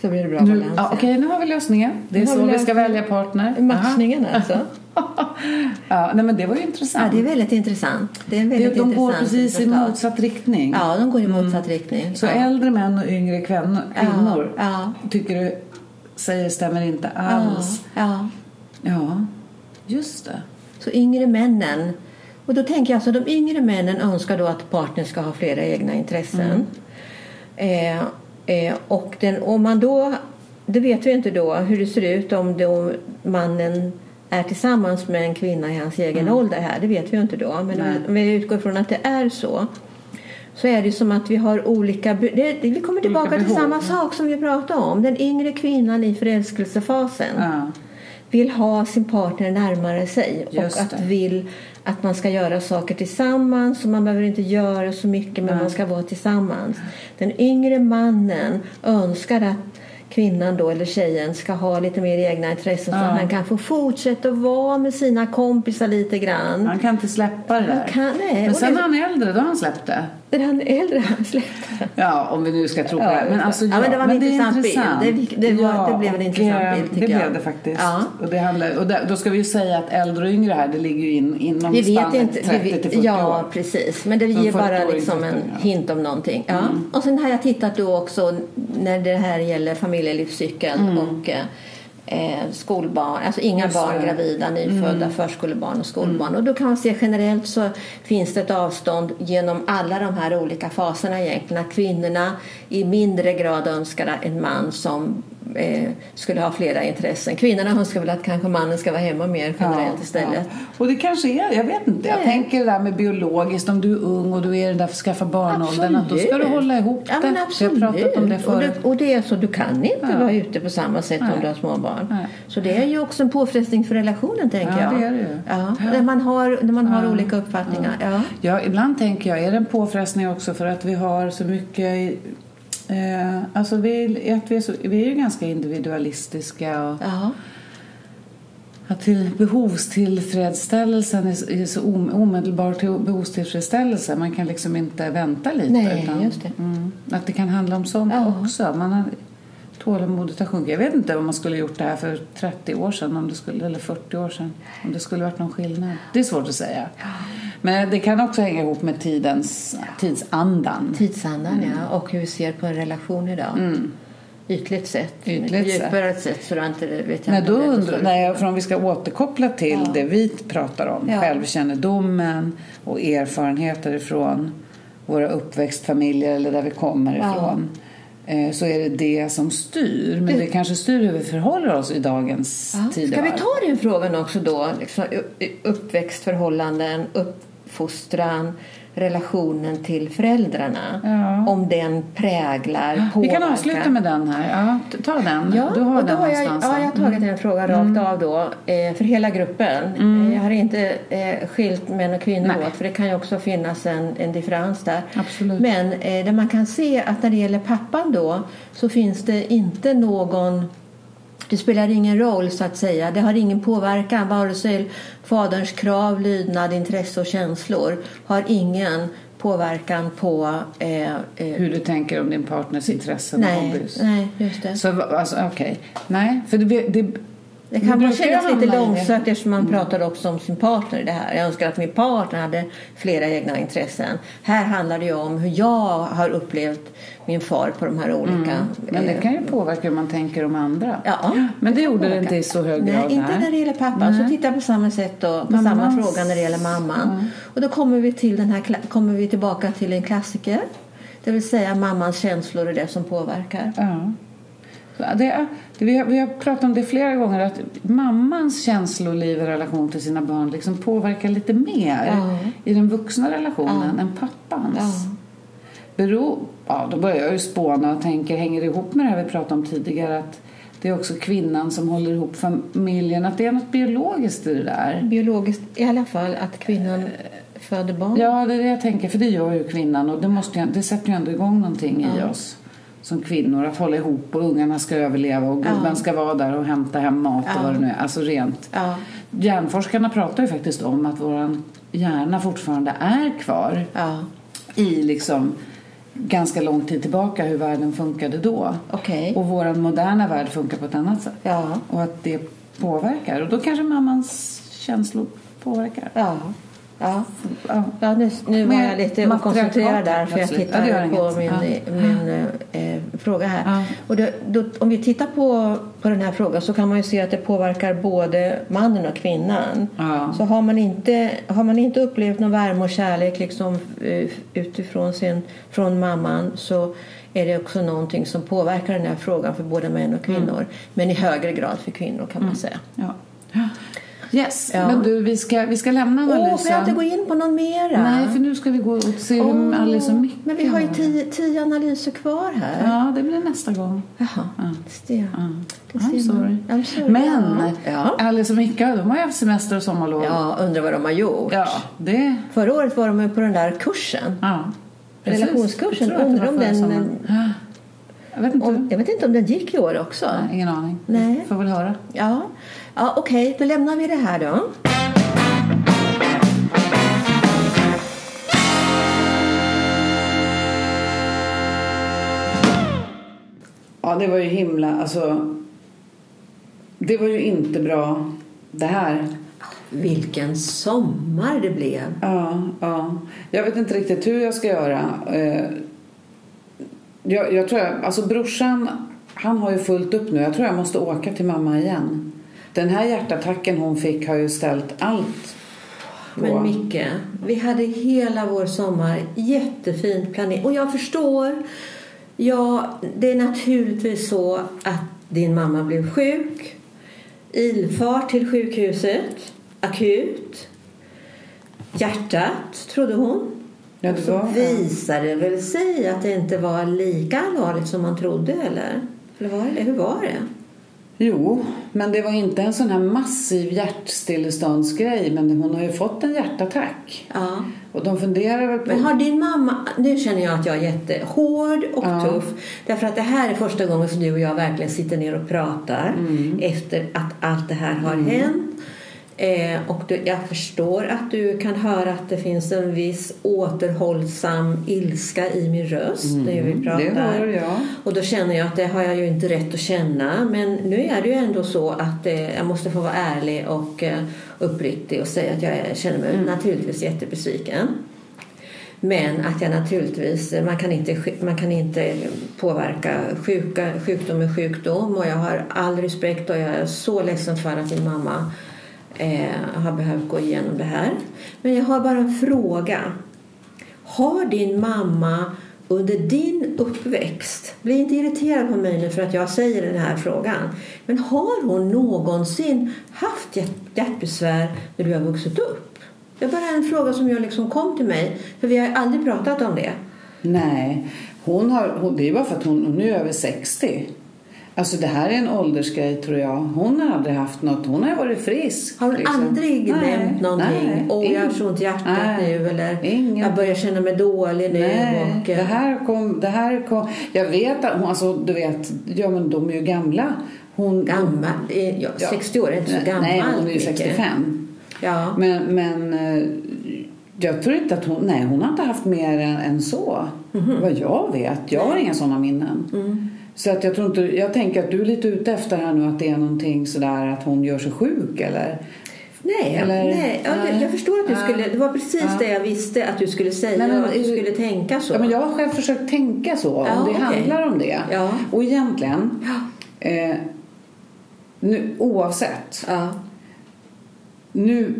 Så blir det bra balans. ja, Okej, nu har vi lösningen. Det är Nu så vi vi ska välja partner. Matchningen alltså. Aha. ja, nej, men det var ju Ja, intressant. det är väldigt intressant. Det är en Det- väldigt de går intressant precis i motsatt riktning. Ja, de går i motsatt riktning. Så ja. äldre män och yngre kvinnor, kvinnor Ja, tycker du säger stämmer inte ja, alls. ja. Ja, just det. Så yngre männen. Och då tänker jag alltså de yngre männen önskar då att partnern ska ha flera egna intressen. Eh, eh, och den, om man då, det vet vi inte då hur det ser ut om då mannen är tillsammans med en kvinna i hans egen ålder här. Det vet vi inte då. Men Nej. om vi utgår från att det är så. Så är det som att vi har olika... Det, vi kommer tillbaka till behov. samma sak som vi pratade om. Den yngre kvinnan i förälskelsefasen Ja. vill ha sin partner närmare sig Just och att det. vill att man ska göra saker tillsammans och man behöver inte göra så mycket men man ska vara tillsammans. Den yngre mannen önskar att kvinnan då eller tjejen ska ha lite mer egna intressen så Ja. att han kan få fortsätta vara med sina kompisar lite grann. Han kan inte släppa det där. Kan, nej, Men sen när han är äldre, då har han släppt det. När han äldre släppte det. Ja, om vi nu ska tro på det. Men, alltså, Ja, men det var en är intressant bild. intressant. Det- det var- det blev en och, intressant eh, bild, tycker Det blev det faktiskt. Ja. Och, det handlar, och där, då ska vi ju säga att äldre och yngre här, det ligger ju in, inom Vi vet inte. 30 vi, till 40 ja, år. precis. Men det ger 40 bara liksom en 40, ja. hint om någonting. Ja. Mm. Och sen har jag tittat då också när det här gäller familjelivscykeln och eh, skolbarn, alltså inga Just barn, det. Mm. gravida, nyfödda, förskolebarn och skolbarn. Och då kan man se generellt så finns det ett avstånd genom alla de här olika faserna egentligen. Att kvinnorna i mindre grad önskar en man som eh, skulle ha flera intressen. Kvinnorna önskar väl att kanske mannen ska vara hemma mer generellt istället. Ja. Och det kanske är, jag vet inte, jag Nej. tänker det där med biologiskt, om du är ung och du är den där för att skaffa barnåldern, att då ska du Absolut. hålla ihop Ja, det. men Vi absolut. har pratat om det och, förut. det, och det är så, du kan inte Ja. vara ute på samma sätt Nej. om du har små barn. Nej. Så det är ju också en påfrestning för relationen tänker Ja, jag. det är det ju. Ja, Ja. Där man har, där man har Ja. olika uppfattningar. Ja. Ja, ibland tänker jag, är det en påfrestning också för att vi har så mycket... Eh, alltså vi, att vi, är så, vi är ju ganska individualistiska och Ja. att till behovstillfredsställelsen är, är så om, omedelbar till behovstillfredsställelse. Man kan liksom inte vänta lite. Nej, just det. Mm, att det kan handla om sånt Ja. också. Man har, tålamodet har sjunkit. Jag vet inte om man skulle gjort det här för 30 år sedan om det skulle, eller 40 år sedan. Om det skulle varit någon skillnad. Det är svårt att säga. Men det kan också hänga ihop med tidens, tidsandan. Tidsandan ja, och hur vi ser på en relation idag. Ytligt sett. Mm. Ytligt sett. Djupare sett så jag inte vet jag Nej, inte då undrar, så. nej, för om vi ska återkoppla till Ja. det vi pratar om, Ja. självkännedomen och erfarenheter ifrån våra uppväxtfamiljer eller där vi kommer Ja. ifrån. eh, Så är det det som styr. Men Det- kanske styr hur vi förhåller oss i dagens Ja. Ska vi tidevarv. ta den frågan också då? Liksom, upp- uppväxtförhållanden, uppfostran, relationen till föräldrarna. Ja. Om den präglar, påverkar. Vi kan avsluta med den här. Ja, ta den. Ja, du har och då den har jag, någonstans. ja, jag har tagit den frågan rakt av då, eh, för hela gruppen. Eh, Jag har inte eh, skilt män och kvinnor Nej. åt, för det kan ju också finnas en, en differens där. Absolut. Men eh, där man kan se att när det gäller pappan då så finns det inte någon det spelar ingen roll så att säga. Det har ingen påverkan. Vare sig faderns krav, lydnad, intresse och känslor har ingen påverkan på... Eh, eh, Hur du tänker om din partners intressen och hobbys. nej, just det. Så alltså, okej. Nej, för det, det, Det kan brukar kännas lite det. långsökt eftersom man pratar också om sin partner i det här. Jag önskar att min partner hade flera egna intressen. Här handlar det ju om hur jag har upplevt min far på de här olika... Mm. Men det eh, kan ju påverka hur man tänker om andra. Ja, Men det kan gjorde det inte i så hög grad Nej, inte här. när det gäller pappan. Så titta på samma sätt och på samma Mammans- fråga när det gäller mamman. Och då kommer vi, till den här, kommer vi tillbaka till en klassiker. Det vill säga mammans känslor är det som påverkar. Ja. Det, vi, har, vi har pratat om det flera gånger att mammans känsloliv i relation till sina barn liksom påverkar lite mer Ja. i den vuxna relationen Ja. än pappans. Ja. Beror, ja, då börjar jag ju spåna och tänker, hänger det ihop med det här vi pratade om tidigare att det är också kvinnan som håller ihop familjen, att det är något biologiskt i det där. Biologiskt i alla fall att kvinnan föder barn. Ja, det är det jag tänker, för det gör ju kvinnan och det, måste det sätter ju ändå igång någonting i oss som kvinnor, att hålla ihop och ungarna ska överleva och gubben Ja. ska vara där och hämta hem mat och Ja. vad det nu är. Alltså rent. Ja. Hjärnforskarna pratar ju faktiskt om att vår hjärna fortfarande är kvar Ja. i liksom ganska lång tid tillbaka hur världen funkade då. Okej. Och vår moderna värld funkar på ett annat sätt. Ja. Och att det påverkar. Och då kanske mammans känslor påverkar. Ja. Ja. Nu, nu var jag lite okoncentrerad där för jag plötsligt. Ja, det på min, Ja. min eh, fråga här. Ja. Och då, då, om vi tittar på, på den här frågan så kan man ju se att det påverkar både mannen och kvinnan. Ja. Så har man, inte, har man inte upplevt någon värme och kärlek liksom, eh, utifrån sin, från mamman så är det också någonting som påverkar den här frågan för både män och kvinnor. Mm. Men i högre grad för kvinnor kan man säga. Ja. Yes, Ja. men du, vi ska, vi ska lämna Åh, får jag inte gå in på någon mera? Nej, för nu ska vi gå och se Åh, hur Alice och Micke Men vi har ju tio, tio analyser kvar här. Ja, det blir nästa gång. Jaha, Ja. det Ja. det. I'm sorry. I'm sorry. Men Ja. Alice och Micke, de har ju haft semester och sommarlov. Ja, undrar vad de har gjort. Ja, det... Förra året var de på den där kursen. Ja. Precis. Relationskursen. Undrar om den- sommaren. Ja. Jag vet inte. Och jag vet inte om den gick i år också. Nej, ingen aning. Nej. Vi får väl höra. Ja, ja okej, då lämnar vi det här då. Ja, det var ju himla... Alltså, det var ju inte bra, det här. Vilken sommar det blev. Ja, ja. Jag vet inte riktigt hur jag ska göra. Eh, Jag, jag tror jag, alltså brorsan, han har ju fullt upp nu. Jag tror jag måste åka till mamma igen. Den här hjärtattacken hon fick har ju ställt allt. Men Micke, vi hade hela vår sommar jättefint planerat. Och jag förstår. Ja, det är naturligtvis så att din mamma blev sjuk. Ilfart till sjukhuset. Akut. Hjärtat, trodde hon. Ja, det Så var, visade det väl sig att det inte var lika allvarligt som man trodde, eller? Eller var det? Hur var det? Jo, men det var inte en sån här massiv hjärtstilleståndsgrej. Men hon har ju fått en hjärtattack. Ja. Och de funderar väl på... Men har din mamma... Nu känner jag att jag är jättehård och Ja. tuff. Därför att det här är första gången som du och jag verkligen sitter ner och pratar Mm. efter att allt det här har hänt. Eh, och du, jag förstår att du kan höra att det finns en viss återhållsam ilska i min röst när vi pratar. Mm. Och då känner jag att det har jag ju inte rätt att känna. Men nu är det ju ändå så att eh, jag måste få vara ärlig och eh, uppriktig och säga att jag känner mig naturligtvis jättebesviken. Men att jag naturligtvis, man kan inte, man kan inte påverka sjuka, sjukdom med sjukdom och jag har all respekt och jag är så ledsen för att din mamma eh, har behövt gå igenom det här. Men jag har bara en fråga. Har din mamma under din uppväxt, bli inte irriterad på mig nu för att jag säger den här frågan, men har hon någonsin haft hjärtbesvär när du har vuxit upp? Det är bara en fråga som jag liksom kom till mig, för vi har aldrig pratat om det. Nej, hon har, det är bara för att hon, hon är över 60. Alltså det här är en åldersgrej tror jag. Hon har aldrig haft något. Hon har varit frisk. Har hon liksom. aldrig Nej, nämnt någonting? Åh, jag har så ont i hjärtat nej, nu eller ingen- jag börjar känna mig dålig nu. Nej, och, det här kom, det här kom. Jag vet att hon, alltså du vet, ja men de är ju gamla. Hon, Gammal? Är- Ja, Ja. 60 år är inte så gammal. Nej, hon är ju Micke. 65. Ja. Men, men eh, jag tror inte att hon, nej hon har inte haft mer än, än så. Mhm. Vad jag vet. Jag har inga sådana minnen. Mm. Så att jag tror inte, jag tänker att du är lite ute efter här nu att det är någonting sådär att hon gör sig sjuk eller? Nej, Eller- nej. Ja, det- jag förstår att du Ja. skulle... Det var precis Ja. det jag visste att du skulle säga. Nej, men- att du skulle tänka så. Ja, men jag har själv försökt tänka så, om det okej. handlar om det. Ja. Och egentligen, Ja. eh, nu, oavsett, Ja. nu,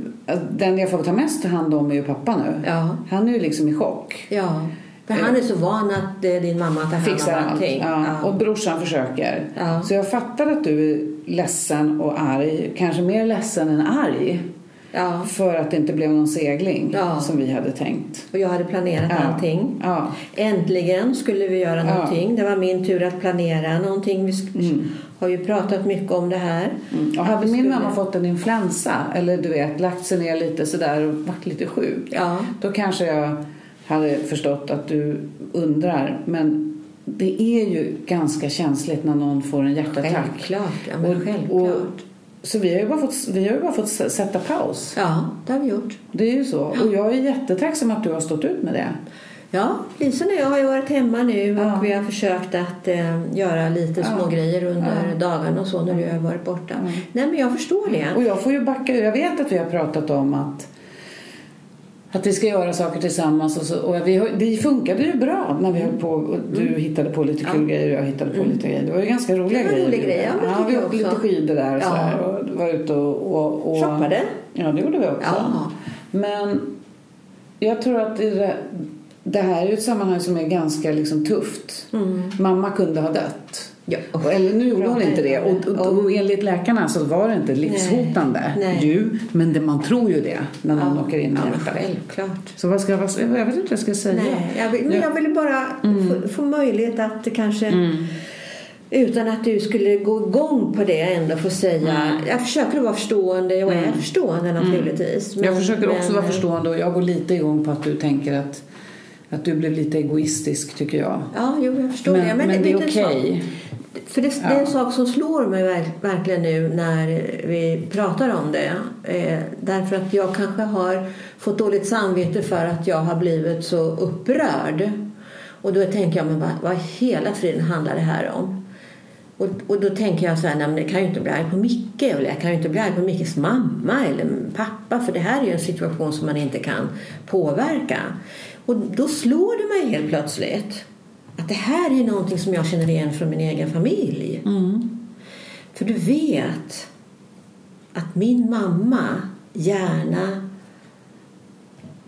den jag får ta mest hand om är ju pappa nu. Ja. Han är ju liksom i chock. ja. För han är så van att eh, din mamma tar hand Fixar om allt. allting. Ja. Och brorsan försöker. Ja. Så jag fattar att du är ledsen och arg. Kanske mer ledsen än arg. ja. För att det inte blev någon segling Ja. som vi hade tänkt. Och jag hade planerat Ja. allting. Ja. Äntligen skulle vi göra Ja. någonting. Det var min tur att planera någonting. Vi sk- har ju pratat mycket om det här. Mm. Och hade min skulle- mamma fått en influensa eller du vet lagt sig ner lite sådär och varit lite sjuk. Ja. Då kanske jag hade förstått att du undrar. Men det är ju ganska känsligt när någon får en hjärtattack. Självklart. Ja, men Och- självklart. och- Så vi har ju bara fått, vi har bara fått sätta paus. Ja, det har vi gjort. Det är ju så. Och jag är jättetacksam att du har stått ut med det. Ja, Lisa och jag har ju varit hemma nu och Ja. vi har försökt att eh, göra lite Ja. små grejer under Ja. dagen och så när du har varit borta. Nej, men jag förstår det. Och jag får ju backa. Jag vet att vi har pratat om att att vi ska göra saker tillsammans och, så, och vi, det funkade ju bra när vi höll på och du hittade på lite kul grejer och jag hittade på lite grejer. Det var ju ganska roliga Det var grejer. roliga grejer, ja, ja, vi åkte lite skidor där och Ja. sådär och var ute och, och, och Shoppade. Ja, det gjorde vi också. Ja. Men jag tror att det, det här är ett sammanhang som är ganska liksom tufft. Mamma kunde ha dött. Ja. Och- Eller nu gjorde hon inte det. Och, och, och enligt läkarna så var det inte livshotande. Nej. Ju, men det, man tror ju det när någon åker in i ja, men självklart. Så vad ska jag, jag vet inte vad jag ska säga. Nej, jag vill, men jag ville bara få, få möjlighet att kanske utan att du skulle gå igång på det ändå få säga. Jag försöker vara förstående och är förstående naturligtvis. jag försöker också men- vara förstående och jag går lite igång på att du tänker att, att du blev lite egoistisk tycker jag. Ja, jo, jag förstår Men, det. men, det är okej. För det, det är en sak som slår mig verk- verkligen nu när vi pratar om det. Eh, därför att jag kanske har fått dåligt samvete för att jag har blivit så upprörd. Och då tänker jag, men vad, vad hela friden handlar det här om? Och, och då tänker jag så här, nej, men jag kan ju inte bli arg på Micke eller jag kan ju inte bli arg på Mickes mamma eller pappa för det här är ju en situation som man inte kan påverka. Och då slår det mig helt plötsligt att det här är någonting som jag känner igen från min egen familj. För du vet att min mamma gärna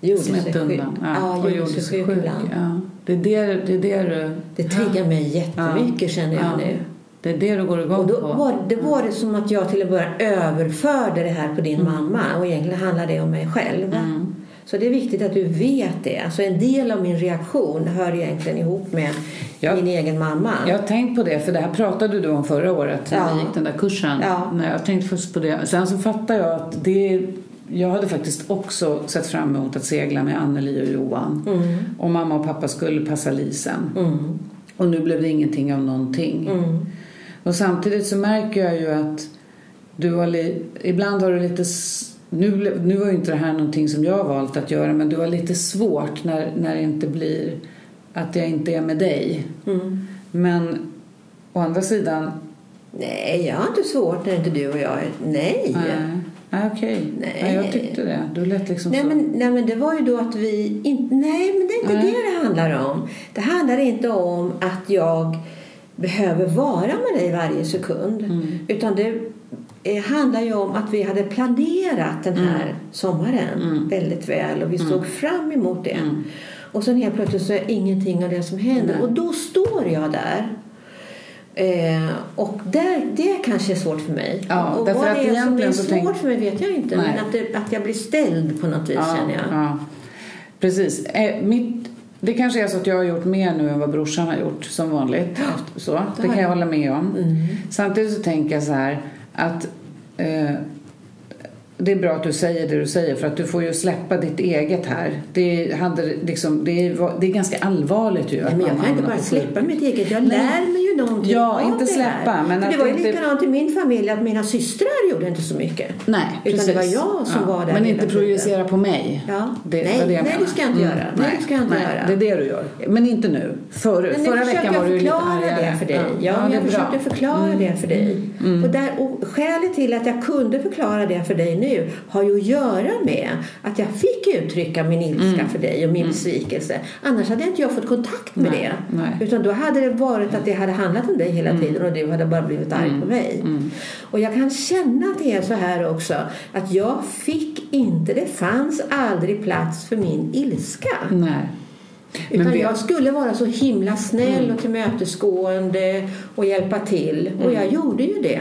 gjorde sig Smet sjuk. undan. Ja, och gjorde sig sjuk ibland. Ja. Det, är det, det är det du... Det triggar mig jättemycket känner jag Ja. nu. Det är det du går igång Och då på. var, det var det som att jag till en början överförde det här på din Mm. mamma och egentligen handlar det om mig själv. Så det är viktigt att du vet det. Alltså en del av min reaktion hör egentligen ihop med Ja. min egen mamma. Jag har tänkt på det, för det här pratade du om förra året när Ja. vi gick den där kursen. Ja. Nej, jag tänkte först på det. Sen så fattar jag att det... Jag hade faktiskt också sett fram emot att segla med Anneli och Johan. Mm. Och mamma och pappa skulle passa lisen. Mm. Och nu blev det ingenting av någonting. Mm. Och samtidigt så märker jag ju att du har ibland har du lite... Nu, nu var ju inte det här någonting som jag valt att göra men du har lite svårt när, när det inte blir att jag inte är med dig. Mm. Men å andra sidan... Nej, jag har inte svårt när inte du och jag är... Nej. Nej, okej. Nej. Nej. jag tyckte det. Du lät liksom Nej så. men, nej men det var ju då att vi inte... Nej men det är inte Nej. det det handlar om. Det handlar inte om att jag behöver vara med dig varje sekund. Mm. Utan det eh, handlar ju om att vi hade planerat den här sommaren Mm. väldigt väl och vi såg fram emot det. Och sen helt plötsligt så är ingenting av det som händer. Och då står jag där. Eh, och där, det kanske är svårt för mig. Ja, och vad det är som är svårt tänk- för mig vet jag inte. Nej. Men att, det, att jag blir ställd på något vis känner jag. Ja, precis. Eh, mitt, det kanske är så att jag har gjort mer nu än vad brorsan har gjort som vanligt. Så, det kan jag. hålla med om. Mm. Samtidigt så tänker jag så här att eh, det är bra att du säger det du säger för att du får ju släppa ditt eget här. Det, hade, liksom, det, är, det är ganska allvarligt ju. Nej, men jag kan inte bara släppa mitt eget. Jag lär mig ju någonting Ja, inte det släppa, här. men För det var ju inte- likadant i min familj att mina systrar gjorde inte så mycket. Nej, Utan precis. det var jag som var där Men inte tiden. projicera på mig. Ja. Det, Nej, det nej, det ska jag inte göra. Nej, det ska jag inte nej, göra. Det är det du gör. Men inte nu. Förut. Men Förra veckan var du lite argare. det för dig. Ja, Ja, det jag bra. försökte förklara det för dig. Och, där, och skälet till att jag kunde förklara det för dig nu har ju att göra med att jag fick uttrycka min ilska för dig och min besvikelse. Annars hade inte jag fått kontakt med Nej, det. nej. Utan då hade det varit att det hade handlat om dig hela tiden och du hade bara blivit arg på mig. Och jag kan känna att det är så här också att jag fick inte, det fanns aldrig plats för min ilska. Nej. Utan vi- jag skulle vara så himla snäll och tillmötesgående och hjälpa till. Och jag gjorde ju det.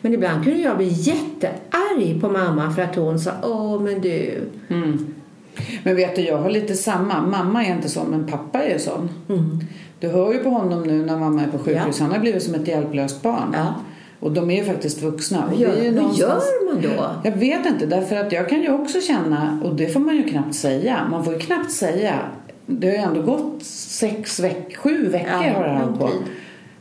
Men ibland kunde jag bli jättearg på mamma för att hon sa Åh, men du. Mm. Men vet du, jag har lite samma. Mamma är inte sån, men pappa är sån. Du hör ju på honom nu när mamma är på sjukhus. Ja. Han har blivit som ett hjälplöst barn. Ja. Och de är ju faktiskt vuxna. Och det gör, någonstans- gör man då? Jag vet inte, därför att jag kan ju också känna, och det får man ju knappt säga, man får ju knappt säga, det har ju ändå gått sex veck, sju veckor Ja, har det på. tid.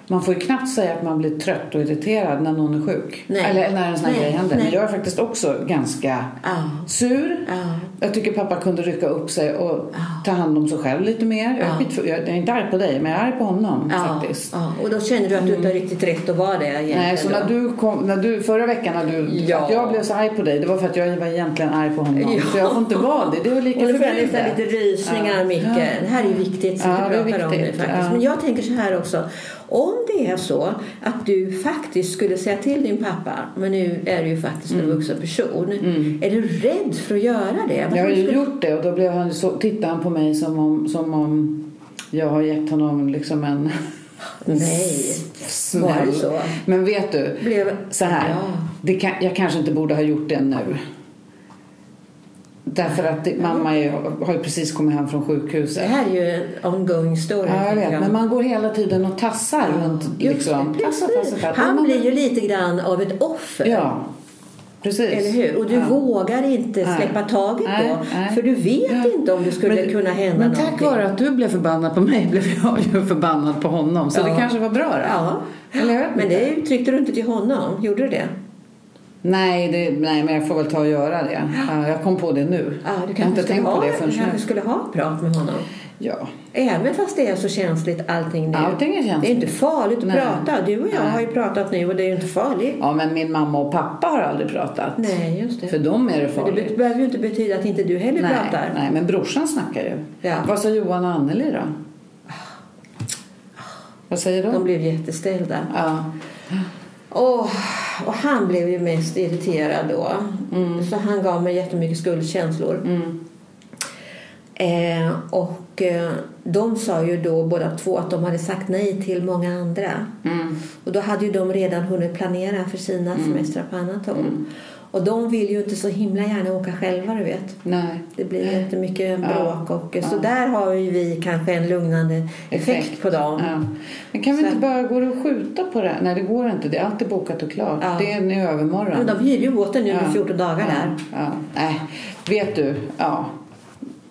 Man får ju knappt säga att man blir trött och irriterad när någon är sjuk. Nej. Eller när en sån här grej händer. Men nej. jag är faktiskt också ganska Ja. sur. Ja. Jag tycker pappa kunde rycka upp sig och ta hand om sig själv lite mer. Jag, är jag är inte arg på dig, men jag är arg på honom faktiskt. Och då känner du att du inte har riktigt rätt att vara det egentligen. Nej, så när du kom, när du, förra veckan när du, Ja. att jag blev så arg på dig, det var för att jag var egentligen arg på honom. Ja. Så jag får inte vara det. Det lika Och nu får jag förbjudet. nästan lite rysningar, Ja. Micke. Det här är viktigt som Ja, du det är pratar om nu faktiskt. Men jag tänker så här också. Om det är så att du faktiskt skulle säga till din pappa, men nu är du ju faktiskt en vuxen person. Är du rädd för att göra det? Varför Jag har ju skulle- gjort det och då blev han så, tittade han på mig som om, som om jag har gett honom liksom en Nej. smäll. Var det så? Men vet du, Blev... så här. Ja. Det kan, jag kanske inte borde ha gjort det nu. Därför att det, mamma är, har ju precis kommit hem från Det sjukhuset. här är ju en ongoing story. Ja, jag vet. Men man går hela tiden och tassar runt. Just Liksom. det, Tassar, tassar, tassar. Han blir ju lite grann av ett offer. Ja, precis. Eller hur? Och du Ja. vågar inte Nej. släppa taget Nej, då. nej. För du vet Ja. inte om det skulle Men- kunna hända Men någonting. tack vare att du blev förbannad på mig blev jag ju förbannad på honom. Så Ja. det kanske var bra då. Ja. Eller Men det uttryckte du inte till honom. Gjorde du det? Nej, det, nej, men jag får väl ta och göra det. Ja, jag kom på det nu. Ja, du jag kanske inte skulle tänkt ha, på det du kanske skulle ha ett prat med honom. Ja. Även fast det är så känsligt allting nu. Allting är känsligt. Det är inte farligt att Nej. prata. Du och jag Nej. har ju pratat nu och det är ju inte farligt. ja, men min mamma och pappa har aldrig pratat. Nej, just det. För dem är det Men det farligt. be- behöver ju inte betyda att inte du heller nej, pratar. nej, men brorsan snackar ju. Ja. Vad sa Johan och Anneli då? Vad säger de? De blev jätteställda. Ja. Åh, och han blev ju mest irriterad då. Mm. Så han gav mig jättemycket skuldkänslor. Eh, och eh, de sa ju då båda två att de hade sagt nej till många andra. Mm. Och då hade ju de redan hunnit planera för sina semestrar på annat håll. Och de vill ju inte så himla gärna åka själva, du vet. Nej. Det blir jättemycket Ja. bråk och så där har ju vi kanske en lugnande effekt, på dem. Ja. Men kan vi Så- inte bara gå och skjuta på det? Nej, det går inte. Det är alltid bokat och klart. Ja. Det är nu övermorgon. Men de hyrde ju båten nu Ja. i 14 dagar ja. där. Ja. Nej, vet du. Ja.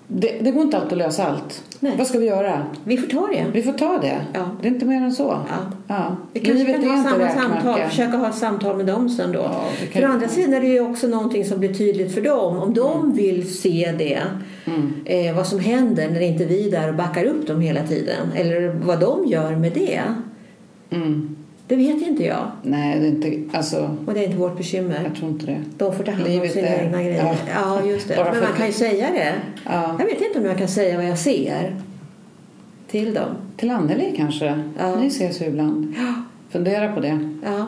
Det, det går inte alltid att lösa allt. Nej. Vad ska vi göra? Vi får ta det. Vi får ta det. Ja. Det är inte mer än så. Ja. Ja. Vi kanske Livet kan ha samma samtal, försöka ha ett samtal med dem sen då. Ja, kan- För å andra sidan är det ju också någonting som blir tydligt för dem. Om de Mm. vill se det, eh, vad som händer när inte vi är där och backar upp dem hela tiden. Eller vad de gör med det. Mm. Det vet inte jag. Nej, det är inte... Alltså, Och det är inte vårt bekymmer. jag tror inte det. De får ta hand om Livet sina är- egna grejer. ja. Ja, just det. Men man kan ju säga det. Ja. Jag vet inte om jag kan säga vad jag ser till dem. Till Anneli kanske? Ja. Ni ses ju ibland. Fundera på det. Ja,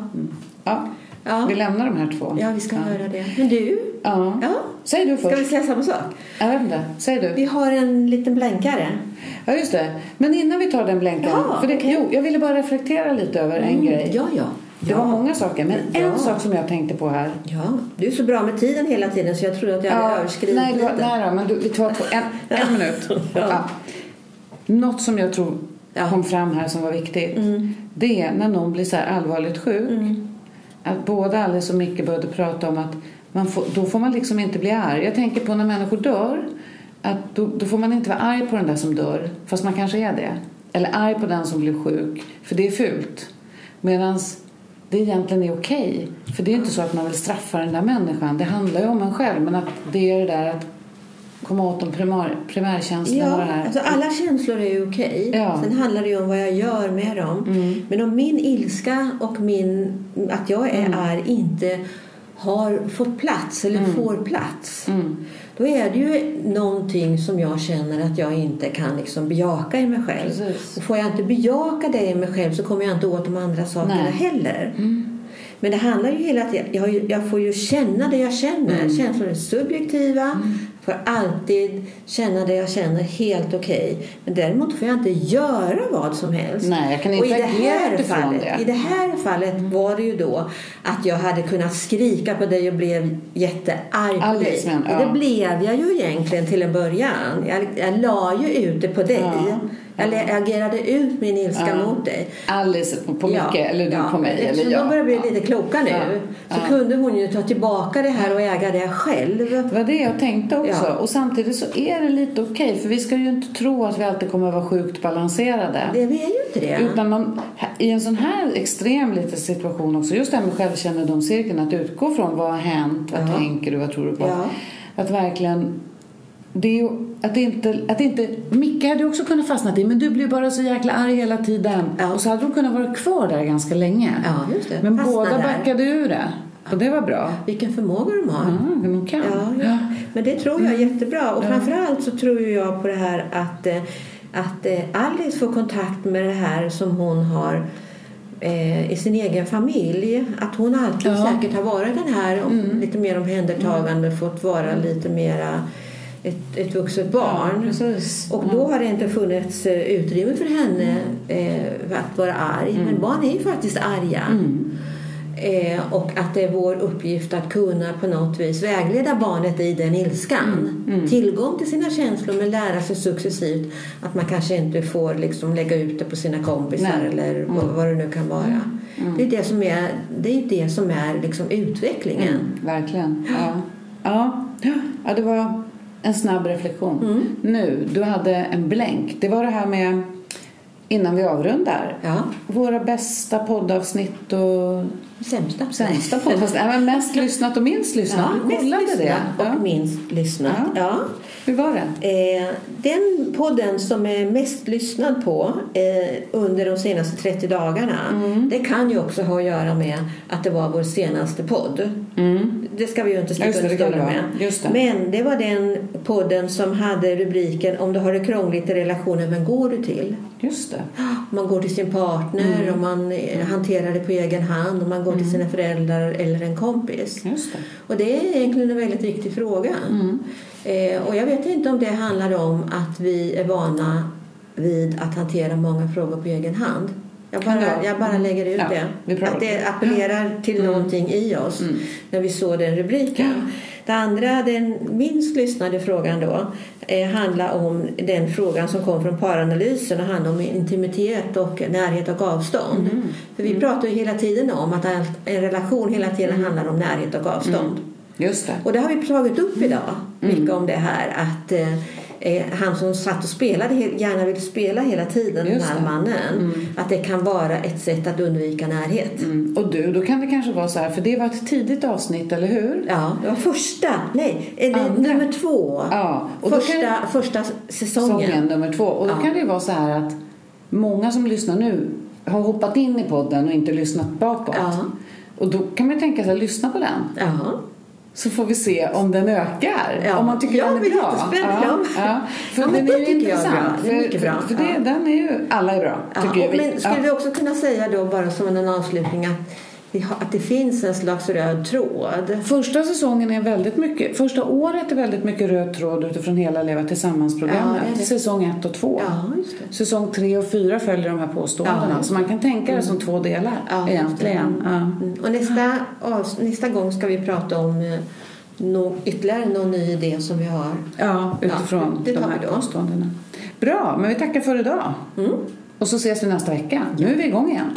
Ja. Ja. Vi lämnar de här två. ja vi ska göra det. Men du, Ja. ja. Säg du ska först. vi säga samma sak? Jag vet inte. Säg du. Vi har en liten blänkare. Ja, just det. Men innan vi tar den blänkaren. Jaha, för det, okej. Jo, jag ville bara reflektera lite över en grej. Ja, ja. Det var många saker, men Ja. en sak som jag tänkte på här. Ja, du är så bra med tiden hela tiden så jag trodde att jag hade överskridit nej, var, lite. nej då, men du, vi tar två, en, en minut. Ja. Något som jag tror Ja. kom fram här som var viktigt. Det är när någon blir så allvarligt sjuk att både Alice och Micke började prata om att man får, då får man liksom inte bli arg. Jag tänker på när människor dör, att då, då får man inte vara arg på den där som dör, fast man kanske är det. Eller arg på den som blir sjuk, för det är fult. Medan det egentligen är okej. För det är inte så att man vill straffa den där människan. Det handlar ju om en själv. Men att det är det där att komma åt de primär, primärkänslorna. Ja, här. alltså alla känslor är ju okej. Ja. Sen handlar det ju om vad jag gör med dem. Mm. Men om min ilska och min, att jag är Mm. arg inte har fått plats eller får plats. Mm. Då är det ju någonting som jag känner att jag inte kan liksom bejaka i mig själv. Precis. Och får jag inte bejaka det i mig själv så kommer jag inte åt de andra sakerna Nej. heller. Mm. Men det handlar ju hela tiden, jag, jag får ju känna det jag känner. Mm. Känslor är subjektiva. Får alltid känna det jag känner helt okej. Men däremot får jag inte göra vad som helst. Nej, jag kan Och inte i det här fallet, det. Mm. I det här fallet var det ju då att jag hade kunnat skrika på dig och blev jättearg på dig. men, Och det ja. blev jag ju egentligen till en början. Jag, jag la ju ut det på dig. Ja. Jag le- agerade ut min ilska Ja. mot dig. Alice på, på Micke eller du på mig. Eftersom Eller jag. de börjar bli Ja. lite kloka nu Ja. så Ja. kunde hon ju ta tillbaka det här och äga det själv. Det var det jag tänkte också. Ja. Och samtidigt så är det lite okej. för vi ska ju inte tro att vi alltid kommer att vara sjukt balanserade. Det, vi är ju inte det. Utan man, i en sån här extrem liten situation också, just det här med självkännedomscirkeln, att utgå från vad har hänt, vad Ja. tänker du, vad tror du på? Ja. Att verkligen, det är ju, att det inte, att det inte, Micke hade också kunnat fastna i, men du blir bara så jäkla arg hela tiden. Ja. Och så hade de kunnat vara kvar där ganska länge. Ja, just det. Men Fastna båda där. backade ur det. Och det var bra. Vilken förmåga de har. Ja, de kan. Ja, ja. Men det tror jag är jättebra. Och framförallt så tror jag på det här att, eh, att eh, Alice får kontakt med det här som hon har eh, i sin egen familj. Att hon alltid Ja. säkert har varit den här om, lite mer omhändertagande, fått vara lite mera ett, ett vuxet barn. Ja. Och då har det inte funnits eh, utrymme för henne eh, att vara arg. Men barn är ju faktiskt arga. Eh, och att det är vår uppgift att kunna på något vis vägleda barnet i den ilskan. Tillgång till sina känslor men lära sig successivt att man kanske inte får liksom lägga ut det på sina kompisar Nej. eller vad, vad det nu kan vara. Det är det som är, det är, det som är liksom utvecklingen. Mm, verkligen. Ja. Ja. ja, det var en snabb reflektion. Mm. Nu, du hade en blänk. Det var det här med, innan vi avrundar, Ja, våra bästa poddavsnitt och sämsta. sämsta poddavsnitt. Nej, mest lyssnat och minst lyssnat. Ja, du kollade det. och Ja. minst lyssnat. Ja. Ja. Hur var det? Eh, den podden som är mest lyssnad på eh, under de senaste 30 dagarna Mm. det kan ju också ha att göra med att det var vår senaste podd. Det ska vi ju inte sticka under stolen med. det. Men det var den podden som hade rubriken Om du har det krångligt i relationen, vem går du till? Just det. Man går till sin partner Mm. och man eh, hanterar det på egen hand och man går till sina föräldrar eller en kompis. Just det. Och det är egentligen en väldigt viktig fråga. Mm. Eh, och jag vet inte om det handlar om att vi är vana vid att hantera många frågor på egen hand. Jag bara, Ja. jag bara lägger ut Ja, det. Att det appellerar till någonting i oss när vi såg den rubriken. Det andra, den minst lyssnade frågan då, eh, handlar om den frågan som kom från paranalysen och handlar om intimitet och närhet och avstånd. För vi pratar ju hela tiden om att en relation hela tiden handlar om närhet och avstånd. Just det. Och det har vi tagit upp idag, mycket om det här att eh, eh, han som satt och spelade, gärna vill spela hela tiden, den Just här det. mannen, att det kan vara ett sätt att undvika närhet. Mm. Och du, då kan det kanske vara så här, för det var ett tidigt avsnitt, eller hur? Ja, det var första, nej, eh, Andra. nummer två. Ja, och då kan första, första säsongen. säsongen nummer två. Och då Ja. kan det vara så här att många som lyssnar nu har hoppat in i podden och inte lyssnat bakåt. Ja. Och då kan man tänka sig att lyssna på den. Ja. Så får vi se om den ökar. Ja. Om man tycker Ja, den är det bra. Ja, ja. För Ja, men den är det ju intressant. Det är För- mycket bra. För det, Ja. den är ju, alla är bra, Ja, tycker jag. men skulle vi också kunna säga då bara som en avslutning att, vi att det finns en slags röd tråd? Första säsongen är väldigt mycket, första året är väldigt mycket röd tråd utifrån hela Leva Tillsammans-programmet. Ja. Säsong ett och två. Ja, just det. Säsong tre och fyra följer de här påståendena. Ja, så man kan tänka det som två delar Ja, egentligen. Ja. Mm. Och nästa, nästa gång ska vi prata om eh, nå- ytterligare någon ny idé som vi har. ja, utifrån tar de här påståendena. Bra, men vi tackar för idag. Mm. Och så ses vi nästa vecka. Nu är vi igång igen.